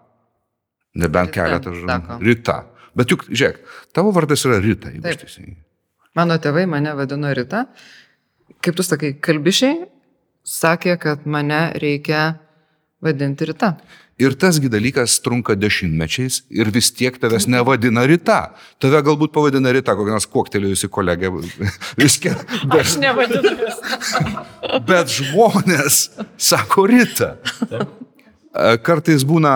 Nebent keletą žodžių. Rita. Bet juk, žiūrėk, tavo vardas yra Rita, jeigu aš teisingai. Mano tėvai mane vadino Rita. Kaip tu sakai, kalbišiai sakė, kad mane reikia vadinti ryta. Ir tasgi dalykas trunka dešimtmečiais ir vis tiek tavęs nevadina ryta. Tave galbūt pavadina ryta, kokia nors koktelėjusi kolegė. Viskia. Bet, Aš nevadinu. bet žmonės sako ryta. Taip. Kartais būna,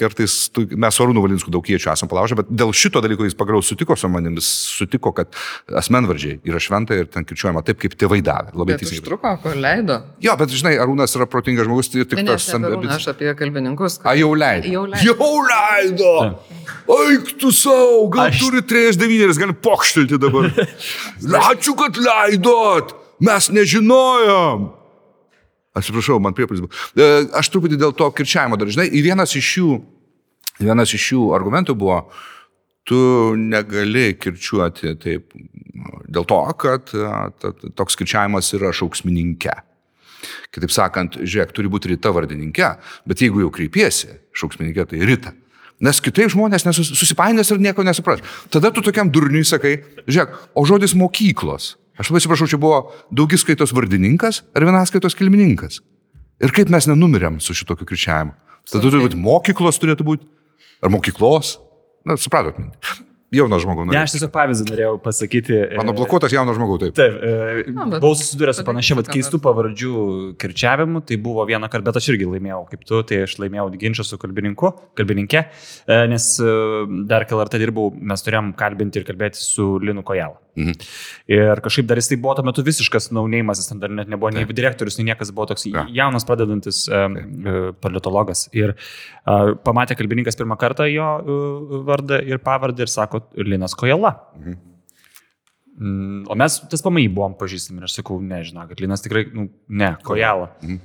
kartais tu, mes Arūnų Valinsku daug kiečių esam palaužę, bet dėl šito dalyko jis pagaliau sutiko su manim, jis sutiko, kad asmenvardžiai yra šventa ir ten kirčiuojama taip, kaip tėvai davė. Labai teisingai. Užtruko, kol leido. Jo, bet žinai, Arūnas yra protingas žmogus, tai tik tas ambicijos. Aš apie kalbininkus. Kad... A, jau leido. Jau leido. Jau leido. Eik tu savo, gal aš... turi 39, gali pokštelti dabar. Ačiū, kad leidot. Mes nežinojom. Atsiprašau, man priepalis buvo. E, aš truputį dėl to kirčiavimo dar, žinai, vienas iš jų, vienas iš jų argumentų buvo, tu negali kirčiuoti taip dėl to, kad e, toks kirčiavimas yra šauksmininkė. Kitaip sakant, žiūrėk, turi būti ryta vardininkė, bet jeigu jau kreipiesi šauksmininkė, tai ryta. Nes kitaip žmonės nesusipainės ir nieko nesupras. Tada tu tokiam durniui sakai, žiūrėk, o žodis mokyklos Aš labai atsiprašau, čia buvo daugiskaitos vardininkas ar vienaskaitos kilmininkas. Ir kaip mes nenumirėm su šitokiu kričiavimu. Tada turi būti mokyklos turėtų būti, ar mokyklos. Na, supratot mintį jauno žmogaus. Ne, aš tiesiog pavyzdį norėjau pasakyti. Mano e, blokuotas jauno žmogaus, taip. Taip, e, Na, bet, buvau susidūręs su panašia, bet keistų pavardžių kirčiavimu, tai buvo vieną kartą, bet aš irgi laimėjau, kaip tu, tai aš laimėjau ginčą su kalbininku, kalbininkė, e, nes dar KLRT dirbau, mes turėjom kalbinti ir kalbėti su Linu Kojalą. Mhm. Ir kažkaip dar jis tai buvo tuo metu visiškas naunėjimas, jis ten dar net nebuvo nei direktorius, nei niekas buvo toks ja. jaunas pradedantis um, politologas. Ir uh, pamatė kalbininkas pirmą kartą jo uh, vardą ir pavardę ir sako, Linas Kojala. Mhm. Mm, o mes tas pamai buvom pažįstami ir aš sakau, nežinau, kad Linas tikrai, nu, ne, Kojala. Mhm.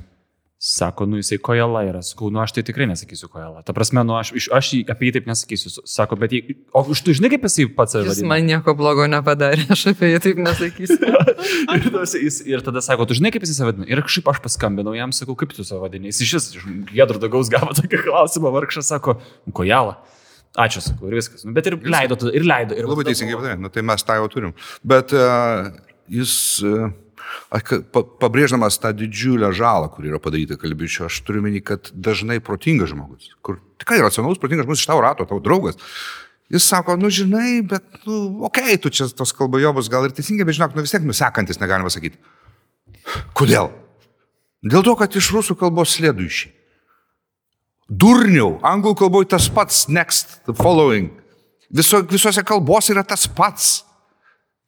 Sako, nu jisai kojala yra. Sakau, nu aš tai tikrai nesakysiu kojala. Ta prasme, nu aš, aš apie jį taip nesakysiu. Sako, bet jį, o už tu žinai, kaip jisai pats save vadina? Jis man nieko blogo nepadarė, aš apie jį taip nesakysiu. ir, jis, ir tada sako, tu žinai, kaip jisai save vadina. Ir kažkaip aš paskambinau jam, sakau, kaip tu save vadini. Jis iš vis, Gedro Dagaus gavo tokį klausimą, vargšas sako, kojala. Ačiū, sakau, ir viskas. Nu, bet ir leido, ir leido. Ir Labai teisingai padarė, nu, tai mes tą jau turim. Bet uh, jis... Uh, pabrėždamas tą didžiulę žalą, kur yra padaryta kalbičio, aš turiu menį, kad dažnai protingas žmogus, kur tikrai racionalus, protingas žmogus iš tavo rato, tavo draugas, jis sako, nu žinai, bet, nu, okei, okay, tu čia tos kalbajobos gal ir teisingai, bet žinok, nu vis tiek nusekantis negalima sakyti. Kodėl? Dėl to, kad iš rusų kalbos slėdų išėjai. Durniau, anglų kalboje tas pats, next, following. Viso, visose kalbose yra tas pats.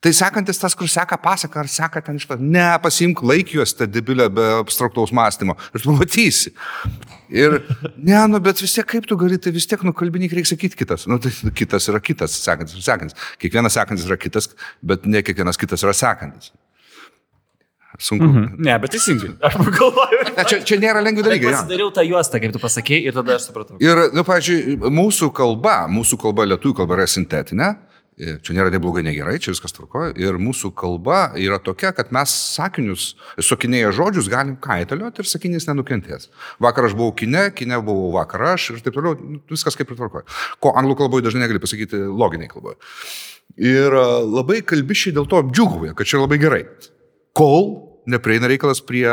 Tai sekantis tas, kur seka pasaka, ar seka ten iš pat, ne, pasimk laikjuostę debilę be abstraktaus mąstymo ir tu matysi. Ir, ne, nu, bet vis tiek kaip tu gali, tai vis tiek nukalbinik reikia sakyti kitas. Nu, tai kitas yra kitas, sekantis ir sekantis. Kiekvienas sekantis yra kitas, bet ne kiekvienas kitas yra sekantis. Sunku. Mm -hmm. Ne, bet teisingai. Aš pagalvoju. Ne, čia, čia nėra lengvi dalykai. Aš padariau tą juostą, kaip tu pasakėjai, ir tada aš supratau. Ir, nu, pavyzdžiui, mūsų kalba, mūsų kalba, lietuvių kalba yra sintetinė. Čia nėra nei blogai, nei gerai, čia viskas tvarkoja. Ir mūsų kalba yra tokia, kad mes sakinius, sakinėję žodžius galim kaitalioti ir sakinys nenukentės. Vakar aš buvau kine, kine buvau vakar aš ir taip toliau, nu, viskas kaip ir tvarkoja. Ko anglų kalboje dažnai negali pasakyti loginiai kalboje. Ir labai kalbišiai dėl to apdžiugauja, kad čia labai gerai. Kol neprieina reikalas prie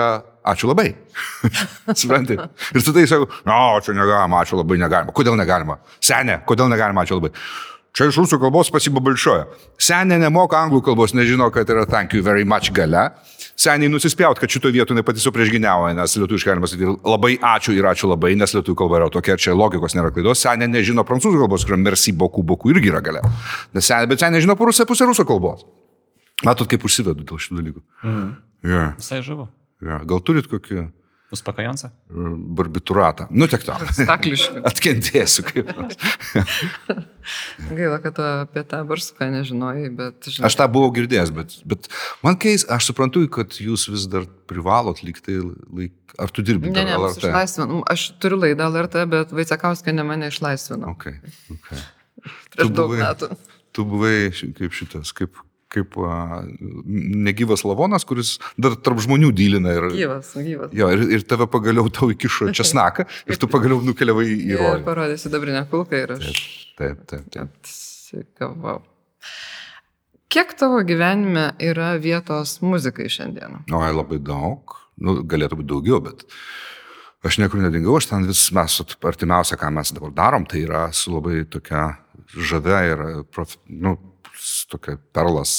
ačiū labai. Supranti? Ir tu tai sakau, no, čia negalima, ačiū labai negalima. Kodėl negalima? Senė, kodėl negalima, ačiū labai. Čia iš rusų kalbos pasibabalšioja. Senė nemoka anglų kalbos, nežino, kad yra thank you very much gale. Seniai nusispjaut, kad šito vietų nepatisu priešginiauja, nes lietuviškai galima sakyti labai ačiū ir ačiū labai, nes lietuvių kalba yra tokia, čia logikos nėra klaidos. Senė nežino prancūzų kalbos, kur merci boku boku irgi yra gale. Nes senė, bet senė žino pusę pusę rusų kalbos. Matot, kaip užsivedu dėl šitų dalykų. Mhm. Yeah. Visai žavu. Yeah. Gal turit kokį Uspakajansą? Barbituratą. Nu, tik to. Staklišką. Atkentėsiu kaip. Gaila, kad apie tą barsuką nežinojai, bet... Žinai. Aš tą buvau girdėjęs, bet, bet man keis, aš suprantu, kad jūs vis dar privalot likti laik... Ar tu dirbi? Ne, ne, aš išlaisvinu. Aš turiu laidą LRT, bet Vaicekauskė ne mane išlaisvino. Okay, okay. Prieš daug buvai, metų. Tu buvai kaip šitas, kaip kaip a, negyvas lavonas, kuris dar tarp žmonių dylina. Ir, gyvas, gyvas. Jo, ir, ir tave pagaliau tau įkišo česnaką ir tu pagaliau nukeliavai į rojų. Ir parodė sidabrinę kulką ir aš. Taip, taip, taip. Atsigavau. Kiek tavo gyvenime yra vietos muzikai šiandien? O, labai daug. Nu, galėtų būti daugiau, bet aš niekur nedingau, aš ten vis mes, artimiausia, ką mes dabar darom, tai yra su labai tokia žavia ir, prof, nu, tokia perlas,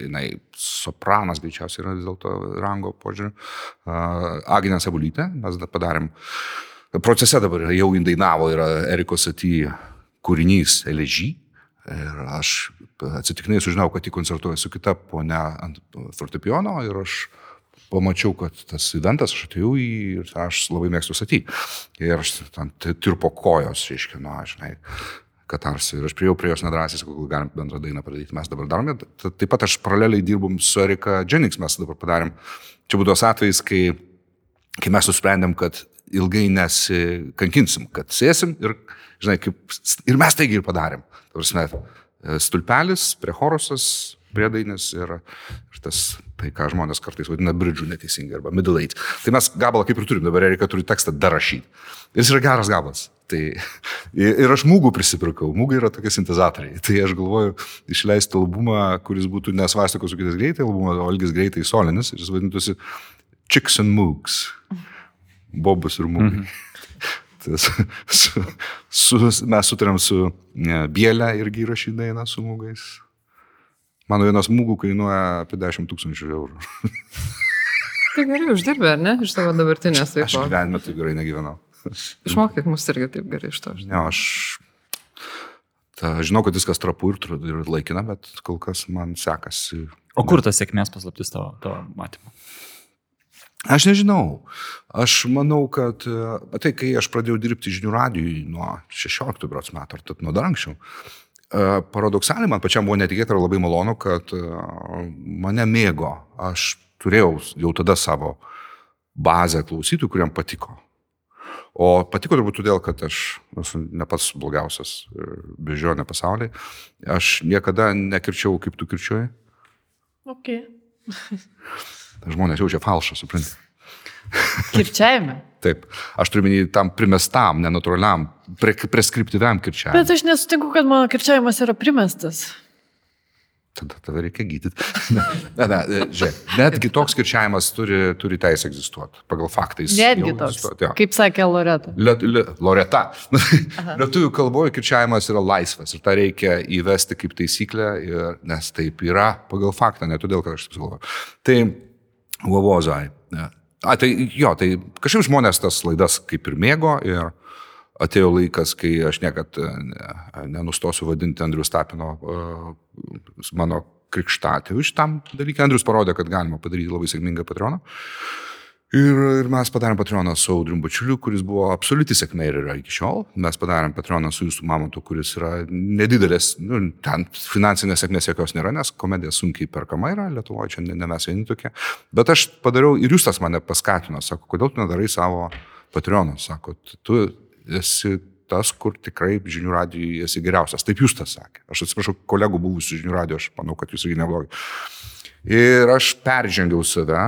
jinai sopranas greičiausiai yra vis dėlto rango požiūriu. Aginė Sabulytė, mes padarėm, procese dabar jau indainavo, yra Eriko Saty kūrinys Eležy. Ir aš atsitiknai sužinau, kad jį koncertuoja su kita ponia ant fortepijono ir aš pamačiau, kad tas eventas, aš atėjau į ir aš labai mėgstu Saty. Ir aš ten tirpo kojos, reiškia, nu, žinai, katarsi. Ir aš prieėjau prie jos nedrąsiai, sakau, galim bendrą dainą padaryti. Mes dabar darome. Taip pat aš paraleliai dirbom su Erika Jennings, mes dabar padarėm. Čia būtų tos atvejais, kai, kai mes nusprendėm, kad ilgai nesikankinsim, kad sėsim ir, žinai, kaip, ir mes taigi ir padarėm. Prasme, stulpelis, prehorosas, priedainis ir, ir tas, tai ką žmonės kartais vadina bridžių neteisingai arba middle eight. Tai mes gabalą kaip ir turim, dabar Erika turi tekstą dar rašyti. Ir jis yra geras gabalas. Tai, ir aš mūgų prisipirkau, mūgai yra tokie sintezatoriai. Tai aš galvoju išleisti albumą, kuris būtų nesvastikos su kitais greitai, albumą Olgis greitai solinis ir jis vadintųsi Chicks and Moogs. Bobas ir mūgai. -hmm. Tas, su, su, mes sutarėm su ne, Bėlė irgi įrašyti dainą su mūgais. Mano vienas mūgų kainuoja apie 10 tūkstančių eurų. Tai gerai uždirbė, ar ne, iš savo dabartinės veiklos? Aš gyvenime tai gerai negyvenau. Išmokyk mus irgi taip gerai iš to. Ne, aš ta, žinau, kad viskas trapu ir, ir laikina, bet kol kas man sekasi. O kur tas sėkmės paslaptis tavo, tavo matymo? Aš nežinau. Aš manau, kad tai, kai aš pradėjau dirbti žinių radijui nuo 16 berots metų, ar tad nuo dar anksčiau, paradoksaliai man pačiam buvo netikėta ir labai malonu, kad mane mėgo. Aš turėjau jau tada savo bazę klausytojų, kuriam patiko. O patiko turbūt todėl, kad aš esu ne pats blogiausias e, bežionė pasaulyje. Aš niekada nekirčiau, kaip tu kirčiuoji. Ok. Žmonės jaučia falšą, supranti. Kirčiavime. Taip, aš turiu minį tam primestam, nenatūraliam, pre, preskriptyviam kirčiavimui. Bet aš nesutinku, kad mano kirčiavimas yra primestas. Tada tave reikia gydyti. ne, ne, žiūrėk, netgi toks kirčiavimas turi, turi teisę egzistuoti. Pagal faktais. Netgi toks. Ja. Kaip sakė Loreta. Le, le, Loreta. Lietuvių kalboje kirčiavimas yra laisvas ir tą reikia įvesti kaip taisyklę, ir, nes taip yra pagal faktą, ne todėl, kad aš taip galvoju. Tai Vovozai. A, tai jo, tai kažkaip žmonės tas laidas kaip ir mėgo ir atėjo laikas, kai aš niekad e, nenustosiu vadinti Andrius Tapino e, mano krikštatėviu šitam dalykui. Andrius parodė, kad galima padaryti labai sėkmingą Patreoną. Ir, ir mes padarėm Patreoną su Audriu Bačiuliu, kuris buvo absoliuti sėkmė ir yra iki šiol. Mes padarėm Patreoną su jūsų mamontu, kuris yra nedidelis, nu, ten finansinės sėkmės jokios nėra, nes komedija sunkiai perkama yra, Lietuvoje čia ne, ne mes vieni tokie. Bet aš padariau ir jūs tas mane paskatino, sako, kodėl tu nedarai savo Patreoną, sako, tu esi tas, kur tikrai žinių radijui esi geriausias. Taip jūs tas sakė. Aš atsiprašau kolegų buvusių žinių radijo, aš manau, kad jūs irgi neblogai. Ir aš peržengiau save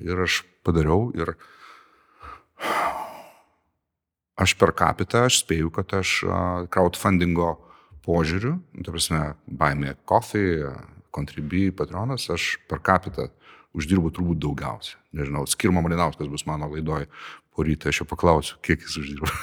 ir aš padariau ir aš per kapitą, aš spėju, kad aš crowdfundingo požiūriu, nu, ta prasme, baimė coffee, contribui, patronas, aš per kapitą uždirbu turbūt daugiausiai. Nežinau, Skirma Malinauskas bus mano laidoje po ryto, aš jo paklausiu, kiek jis uždirba.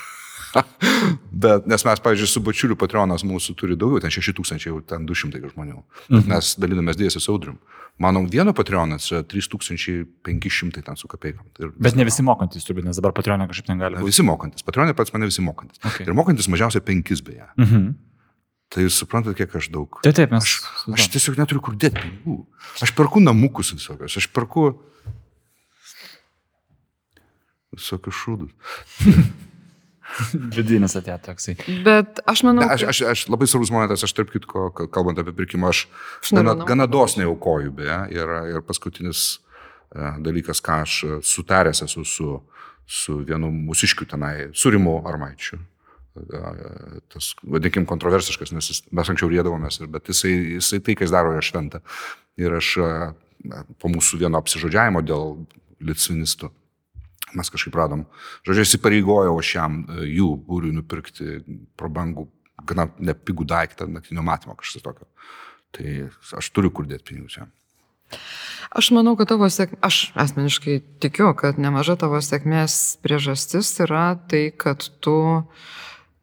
Bet, nes mes, pavyzdžiui, su bačiuliu patronas mūsų turi daugiau, ten 6 tūkstančiai, jau ten 200 žmonių. Mhm. Mes dalinamės dėsį su audrium. Mano vieno patronas 3500 ten su kapeikom. Ir Bet ne visi mokantis turbūt, nes dabar patronė kažkaip negali būti. Visi mokantis, patronė pats mane visi mokantis. Okay. Ir mokantis mažiausiai 5 beje. Mhm. Tai jūs suprantate, kiek aš daug. Taip, taip, mes. Aš, aš tiesiog neturiu kur dėti pinigų. Aš perku namukus visokius, aš perku visokius šūdus. Vidinis atėjo toksai. Bet aš manau. Aš, aš, aš labai svarbus momentas, aš tarp kitko, kalbant apie pirkimą, aš, aš gana, gana dosniai aukoju, beje, ir, ir paskutinis uh, dalykas, ką aš sutaręs esu su, su vienu mūsiškiu tenai, surimu Armaičiu. Uh, tas, vadinkim, kontroversiškas, nes jis, mes anksčiau rėdavomės, bet jisai, jisai tai, jis daro, yra šventa. Ir aš po mūsų vieno apsižodžiavimo dėl litvinistų mes kažkaip radom. Žodžiu, įsipareigojau aš jam e, jų būriui nupirkti prabangų, gana nepigų daiktą, naktinio matymo kažkas tokio. Tai aš turiu kur dėti pinigus jam. Aš manau, kad tavo sėkmė, aš asmeniškai tikiu, kad nemaža tavo sėkmės priežastis yra tai, kad tu uh,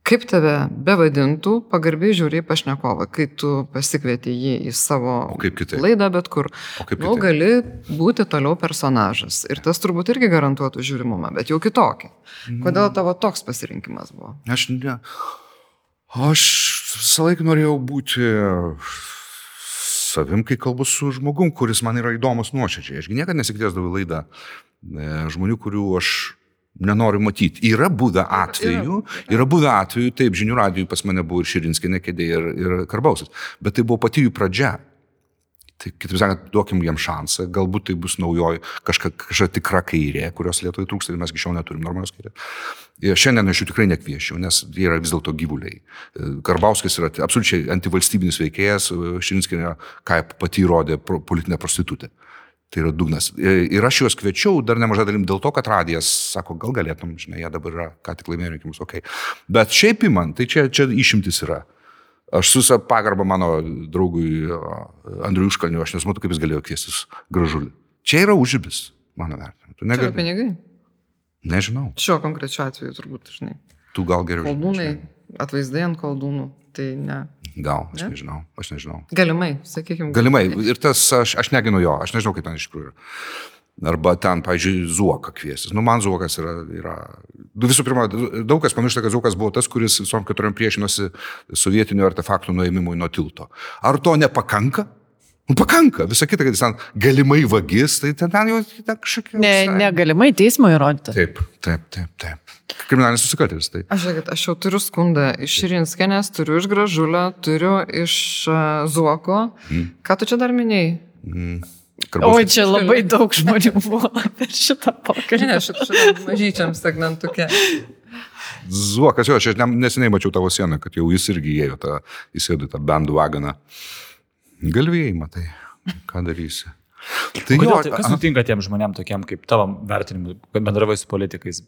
kaip tave bevadintų, pagarbiai žiūri pašnekovą, kai tu pasikvieti jį į savo laidą, bet kur. Nu, gali būti toliau personažas. Ir tas turbūt irgi garantuotų žiūrimumą, bet jau kitokį. Kodėl mm. tavo toks pasirinkimas buvo? Aš ne. Aš visą laiką norėjau būti savim, kai kalbu su žmogum, kuris man yra įdomus nuoširdžiai. Ašgi niekada nesikviesdavau į laidą e, žmonių, kurių aš nenoriu matyti. Yra buvę atvejų, yra buvę atvejų, taip, žinių radijų pas mane buvo ir Širinskinė kėdė, ir, ir Karbausas, bet tai buvo pati jų pradžia. Tai, kitaip sakant, duokim jiems šansą, galbūt tai bus naujoji kažkokia tikra kairė, kurios Lietuvoje trūksta ir mes iki šiol neturim normalios kairės. Ir šiandien aš jų tikrai nekviešiu, nes jie yra vis dėlto gyvuliai. Karbauskis yra absoliučiai antivalstybinis veikėjas, Širinskinė, ką pati įrodė, politinė prostitutė. Tai yra dugnas. Ir aš juos kviečiau dar nemažai dalim dėl to, kad radijas sako, gal galėtum, žinai, jie dabar yra, ką tik laimėjo rinkimus, okei. Okay. Bet šiaip įman, tai čia, čia išimtis yra. Aš su visą pagarbą mano draugui Andriui Užkalniu, aš nesmatau, kaip jis galėjo kviestis gražulį. Čia yra užibis, mano vertinimu. Tu negali. pinigai? Nežinau. Šiuo konkrečiu atveju turbūt, žinai. Tu gal geriau. Koldūnai, atvaizdai ant koldūnų, tai ne. Gal, aš ne? nežinau, aš nežinau. Galimai, sakykime. Galimai. Ir tas, aš, aš neginu jo, aš nežinau, kaip ten iš tikrųjų yra. Arba ten, pavyzdžiui, Zuoką kviesis. Nu, man Zuokas yra, yra... Nu, visų pirma, daug kas pamiršta, kad Zuokas buvo tas, kuris visom keturiom priešinosi sovietinių artefaktų nuėmimui nuo tilto. Ar to nepakanka? Nu, pakanka, visą kitą, kad jis ten galimai vagis, tai ten, ten jau kažkokia... Ne, negalimai teismo įrodyti. Taip, taip, taip, taip. Kriminalinis nusikaltėlis. Tai. Aš, žiūrėkit, aš jau turiu skundą iš Širinskienės, turiu iš Gražulio, turiu iš uh, Zuoko. Mm. Ką tu čia dar minėjai? Mm. Karbos, Oi, čia labai daug žmonių buvo per šitą pokalbį. Ne, šitam mažyčiam segmentukė. Zuokas, jo, aš neseniai mačiau tavo sieną, kad jau jis irgi įėjo, tą, įsėdo tą bandų vaganą. Galvėjai, matai, ką darysi. Tai Kodėl, jo, tai, kas nutinka tiem žmonėm tokiem kaip tavo vertinimu, bendravai su politikais,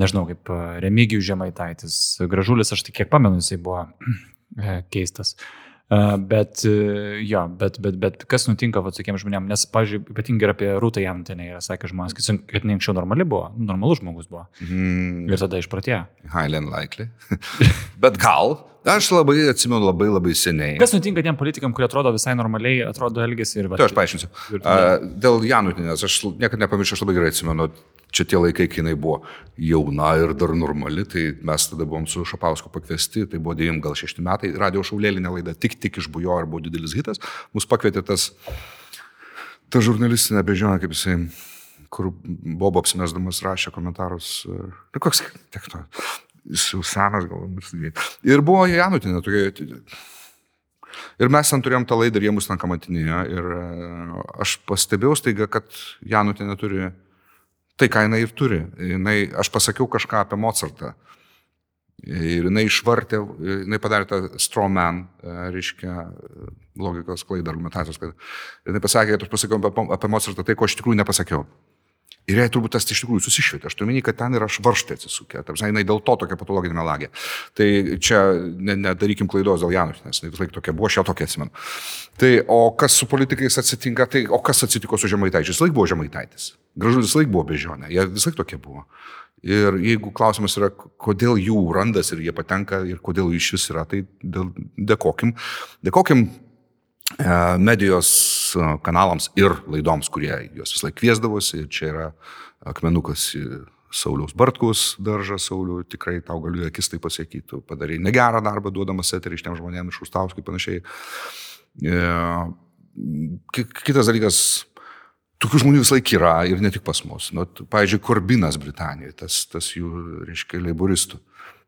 nežinau, kaip Remigijų Žemaitaitis, Gražulis, aš tik kiek pamenu, jisai buvo keistas. Bet, jo, bet, bet, bet kas nutinka va, tokiem žmonėm, nes, pažiūrėjau, ypatingai ir apie Rūtą Jantinę yra sakę žmonės, kad jinai anksčiau normali buvo, nu, normalus žmogus buvo. Mm. Ir tada išpratėjo. Highland likely. bet gal, Aš labai atsimenu labai labai seniai. Kas nutinka tiem politikam, kurie atrodo visai normaliai, atrodo elgesi ir... Tai aš paaiškinsiu. Uh, dėl Janutinės, aš niekada nepamiršiu, aš labai gerai atsimenu, čia tie laikai, kai jinai buvo jauna ir dar normali, tai mes tada buvom su Šapausku pakviesti, tai buvo 9 gal 6 metai, radio šaulėlinė laida tik tik išbujo ir buvo didelis hitas, mus pakvietė tas, ta žurnalistinė bežionė, kaip jisai kur Bobo apsimesdamas rašė komentarus. Nu, koks, tiek to senas galbūt. Ir buvo Janutinė tokia. Ir mes ten turėjom tą laidą ir jie mus ten kamatinėjo. Ir e, aš pastebėjau staiga, kad Janutinė turi tai, ką jinai ir turi. Jinai, aš pasakiau kažką apie Mozartą. Ir jinai išvartė, jinai padarė tą strawman, reiškia, logikos klaidą, argumentacijos klaidą. Ir jinai pasakė, kad aš pasakiau apie, apie Mozartą tai, ko aš tikrųjų nepasakiau. Ir jai turbūt tas iš tikrųjų susišvietė. Aš turiu minį, kad ten yra švarštai atsisukė. Tarsi, jinai dėl to tokia patologinė melagė. Tai čia nedarykim ne klaidos dėl Janus, nes vis laik tokia buvo, aš ją tokia atsimenu. Tai o kas su politikais atsitinka, tai o kas atsitiko su žemaitaičiais? Jis laik buvo žemaitaitis. Gražulis laik buvo bežionė. Jie vis laik tokie buvo. Ir jeigu klausimas yra, kodėl jų randas ir jie patenka ir kodėl jų iš vis yra, tai dėl, dėkokim. Dėkokim medijos e, kanalams ir laidoms, kurie juos vis laik kviesdavosi. Ir čia yra akmenukas Sauliaus Bartkus daržą, Sauliu, tikrai tau galiu akis tai pasakyti, tu padarai negerą darbą, duodamas eterį šitiem žmonėms iš Užtauskui panašiai. E, kitas dalykas, Tokių žmonių vis laik yra ir ne tik pas mus. Nu, pavyzdžiui, Korbinas Britanijoje, tas, tas jų, reiškia, leiboristų.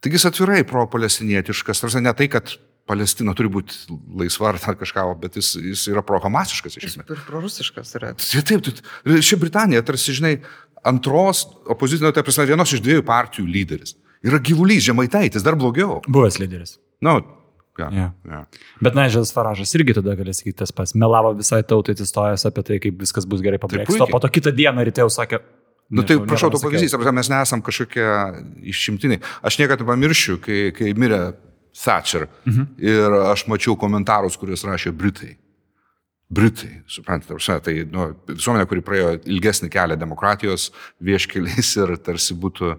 Taigi jis atvirai pro-palestinietiškas, tarsi ne tai, kad Palestina turi būti laisva ar dar kažką, bet jis, jis yra pro-hamasiškas iš esmės. Ir pro-rusiškas yra. Taip, taip, taip. Ši Britanija, tarsi, žinai, antros opozicinio, tai prasme, vienos iš dviejų partijų lyderis. Yra gyvulys, žemaitaitis, dar blogiau. Buvęs lyderis. Na, no, Ja, ja. Ja. Bet Naidželas Faražas irgi tada gali sakyti tas pats. Melavo visai tautai atsistojęs apie tai, kaip viskas bus gerai pabrėžta. O po to kitą dieną ryte jau sakė. Na nu, tai prašau to pavyzdys, mes nesam kažkokie išimtiniai. Aš niekada pamiršiu, kai, kai mirė Thatcher mhm. ir aš mačiau komentarus, kuriuos rašė Britai. Britai, suprantate, tai nu, visuomenė, kuri praėjo ilgesnį kelią demokratijos vieškeliais ir tarsi būtų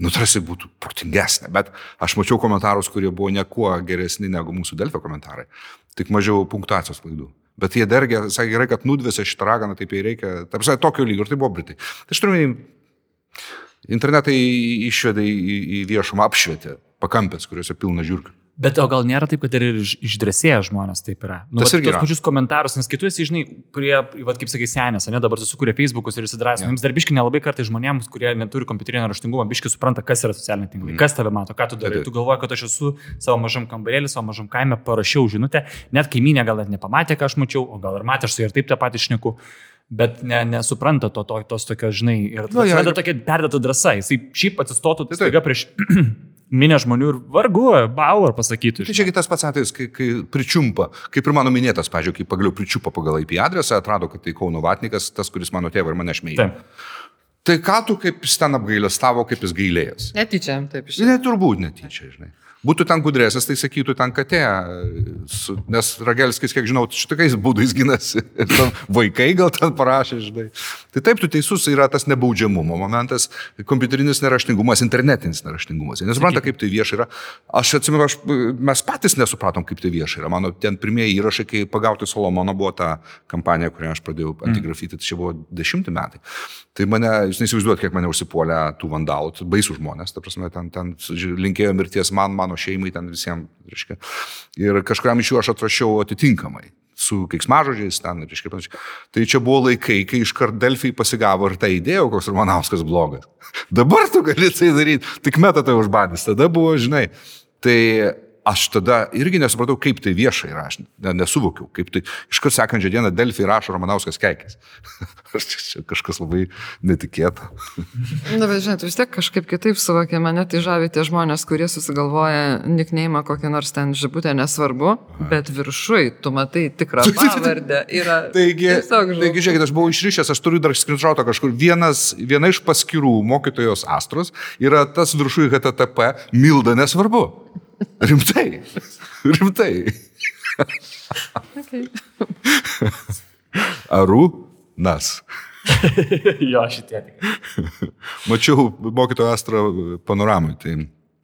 nu, tarsi būtų protingesnė. Bet aš mačiau komentarus, kurie buvo nekuo geresni negu mūsų Delfio komentarai. Tik mažiau punktuacijos klaidų. Bet jie dergė, sakė gerai, kad nudvėsia šitą raganą, taip jai reikia. Taip sakė, tokio lygio ir tai buvo Britai. Tai aš turiu, internetai išvedė į, į viešumą, apšvietė pakampės, kuriuose pilna žiūrkių. Bet o gal nėra taip, kad ir išdresėję žmonės taip yra? Nu, Tas irgi yra. pačius komentarus, nes kitus, žinai, kurie, va, kaip sakai, senės, ne dabar susikūrė Facebookus ir įsidrasė. Jums dar biški nelabai kartai žmonėms, kurie neturi kompiuterinio raštingumo, biški supranta, kas yra socialiniai tinklai, mm. kas tave mato, ką tu darai. Tu galvoji, kad aš esu savo mažam kambarėlį, savo mažam kaime, parašiau žinutę, net kaiminė gal net nepamatė, ką aš mačiau, o gal ir matė, aš su ir taip tą patį šneku bet ne, nesupranta to, to, tos tokios, žinai, ir nu, ja, tokia perdėta drąsa. Jisai šiaip atsistotų tai staiga prieš minė žmonių ir vargu, Bauer pasakytų. Tai čia tas pats atvejis, kai, kai pričiumpa, kaip ir mano minėtas, pažiūrėjau, kai pagaliau pričiupa pagal IP adresą, atrado, kad tai Kauno Vatnikas, tas, kuris mano tėvą ir mane šmeižė. Tai ką tu kaip jis ten apgailestavo, kaip jis gailėjęs? Netyčia, taip iš tikrųjų. Ne, turbūt netyčia, žinai. Būtų ten gudresnis, tai sakytų ten katė, su, nes Ragelskis, kiek žinau, šitokiais būdais ginasi. Vaikai gal ten parašė, žinai. Tai taip, tu teisus, yra tas nebaudžiamumo momentas, kompiuterinis neraštingumas, internetinis neraštingumas. Jie nesupranta, kaip tai vieša yra. Aš atsimenu, aš, mes patys nesupratom, kaip tai vieša yra. Mano ten pirmieji įrašai, kai pagauti Solomono buvo ta kampanija, kurią aš pradėjau mm. antigrafyti, tai čia buvo dešimti metai. Tai mane, jūs neįsivaizduojat, kiek mane užsipuolė tų vandalų, baisų žmonės, ta prasme, ten, ten linkėjo mirties man, mano šeimai, ten visiems, reiškia. Ir kažkam iš jų aš atrašiau atitinkamai su keiksmažodžiais ten, reiškia, panašiai. Tai čia buvo laikai, kai iškart Delfiai pasigavo ir tą idėją, koks Romanauskas blogas. Dabar tu gali tai daryti, tik metą tai užbadys, tada buvo, žinai. Tai aš tada irgi nesupratau, kaip tai viešai yra, aš nesuvokiau, kaip tai iškart sekančią dieną Delfį rašo Romanauskas Keikis. čia kažkas labai netikėta. Na, bet žinai, vis tiek kažkaip kitaip suvokia, mane tai žavi tie žmonės, kurie susigalvoja nikneimą kokią nors ten žibutę, nesvarbu, bet viršui, tu matai tikrą pavardę. Yra taigi, taigi, žiūrėkit, aš buvau išrišęs, aš turiu dar skrinšautą kažkur. Vienas, viena iš paskirų mokytojos Astros yra tas viršui HTTP, Milda nesvarbu. Rimtai. Rimtai. Okay. Arų nas. jo, šitie tik. Mačiau mokytojo Astra panoramai, tai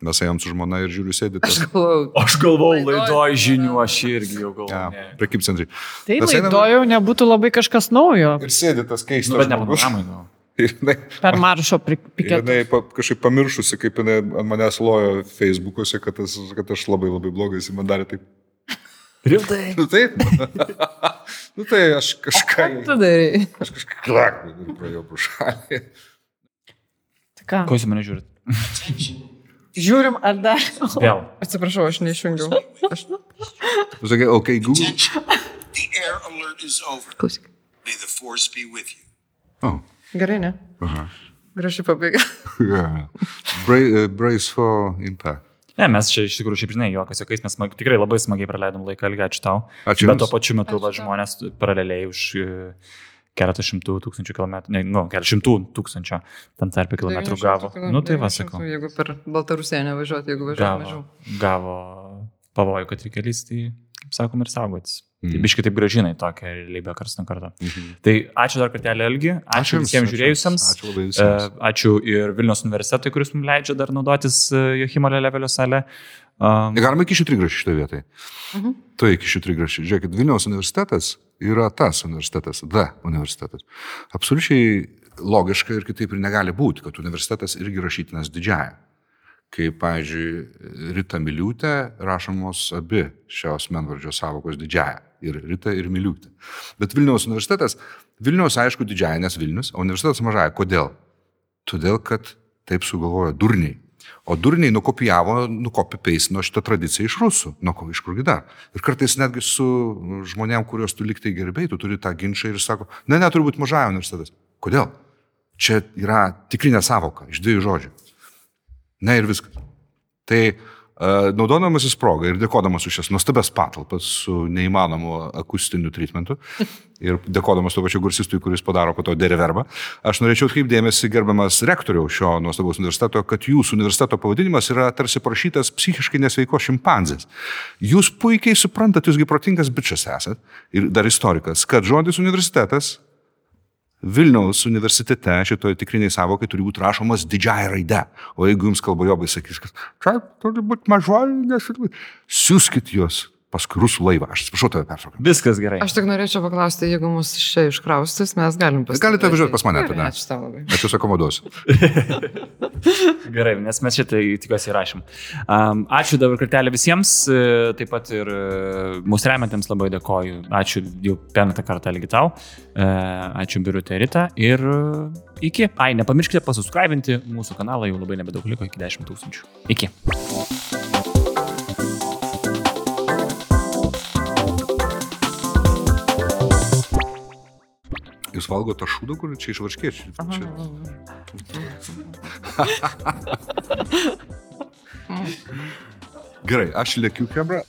mes ėjom su žmona ir žiūriu sėdėti. Aš galvojau. Aš galvojau laidoj žinių, aš irgi jau galvojau. Ja, Prekip centrai. Tai laidoj jau nebūtų labai kažkas naujo. Ir sėdėtas keistas. Nu, bet ne panoramai, nu. Jinai, per maršo piketą. Jinai pa, kažkaip pamiršusi, kaip jinai ant manęs lojo Facebook'uose, kad, tas, kad aš labai labai blogai, jis man darė taip. Rimtai. Nu taip. nu tai aš kažką. Tu darai. Aš kažką klakų ir praėjau pro šalį. Tai ką? Ko jūs mane žiūrit? Žiūrim, ar dar. Vėl. Atsiprašau, aš neišjungiau. Aš... Sakai, ok, Google. Klausyk. Oh. Gerai, ne? Aha. Graži pabaiga. Yeah. Bra uh, brace for impact. Ne, mes čia iš tikrųjų, šiaip žinai, juokas, jokiais mes smag, tikrai labai smagiai praleidom laiką, ilgai ačiū tau. Ačiū Bet tuo pačiu metu va, žmonės paraleliai už e, keletą šimtų tūkstančių kilometrų, ne, nu, keletą šimtų tūkstančio tam tarp kilometrų 900 gavo. kilo- Nu tai va, 900, sakau. Jeigu per Baltarusiją nevažiuoti, jeigu važiuoti Gavo, mažiau. gavo pavojų, kad reikia lysti, kaip sakom, ir saugotis. Tai Mhm. biškai taip gražinai tokią realybę karts nuo karto. Mhm. Tai ačiū dar kartelį Elgi, ačiū, Jums, visiems ačiū žiūrėjusiems. Jums, Ačiū labai E, visiems. Ačiū ir Vilnius universitetui, kuris mums leidžia dar naudotis e, Johimo Lelevelio salę. Um, Galima iki šių trigrašių šitoje vietoje. Mhm. Tai iki šių trigrašių. Žiūrėkit, Vilniaus universitetas yra tas universitetas, D universitetas. Absoliučiai logiška ir kitaip ir negali būti, kad universitetas irgi rašytinas didžiaja. Kaip, pavyzdžiui, Rita Miliūtė rašomos abi šios menvardžio savokos didžiaja. Ir Rita, ir Miliūtė. Bet Vilniaus universitetas, Vilniaus aišku didžiaja, nes Vilnius, o universitetas mažaja. Kodėl? Todėl, kad taip sugalvojo durniai. O durniai nukopijavo, nukopipeisino šitą tradiciją iš rusų. Nu, ko, iš kurgi dar. Ir kartais netgi su žmonėm, kuriuos tu liktai gerbėjai, tu turi tą ginčą ir sako, ne, ne, turi būti mažaja universitetas. Kodėl? Čia yra tikrinė savoka iš dviejų žodžių. Ne ir viskas. Tai uh, naudodamasis progą ir dėkodamas už šias nuostabias patalpas su neįmanomu akustiniu treatmentu ir dėkodamas to pačiu gursistui, kuris padaro po to dereverbą, aš norėčiau atkreipdėmėsi gerbiamas rektoriau šio nuostabaus universiteto, kad jūsų universiteto pavadinimas yra tarsi parašytas psichiškai nesveiko šimpanzės. Jūs puikiai suprantat, jūsgi protingas bičias esat ir dar istorikas, kad žodis universitetas Vilniaus universitete šitoje tikriniai savokai turi būti rašomas didžiąją raidę. O jeigu jums kalbojobai sakys, kad čia turi būti mažoji, nes siūskit juos paskui rusų laivą. Aš atsiprašau tave peršokau. viskas gerai. Aš tik norėčiau paklausti, jeigu mus iš čia iškraustis, mes galim pasitikti. Galite važiuoti pas mane tada. Ačiū tau labai. Aš jūs akomoduosiu. Gerai, nes mes šitą tikiuosi įrašym. Um, ačiū dabar kartelį visiems, e, taip pat ir e, mūsų remiantiems labai dėkoju. Ačiū jau penktą kartą lygi tau. E, Ačiū Birutė Rita ir iki. Ai, nepamirškite pasubscribinti mūsų kanalą, jau labai nebedaug liko, iki 10 tūkstančių. Iki. Jūs valgote tą šūdą, kur čia iš varškiečių. Čia... Gerai, aš lėkiu kebra.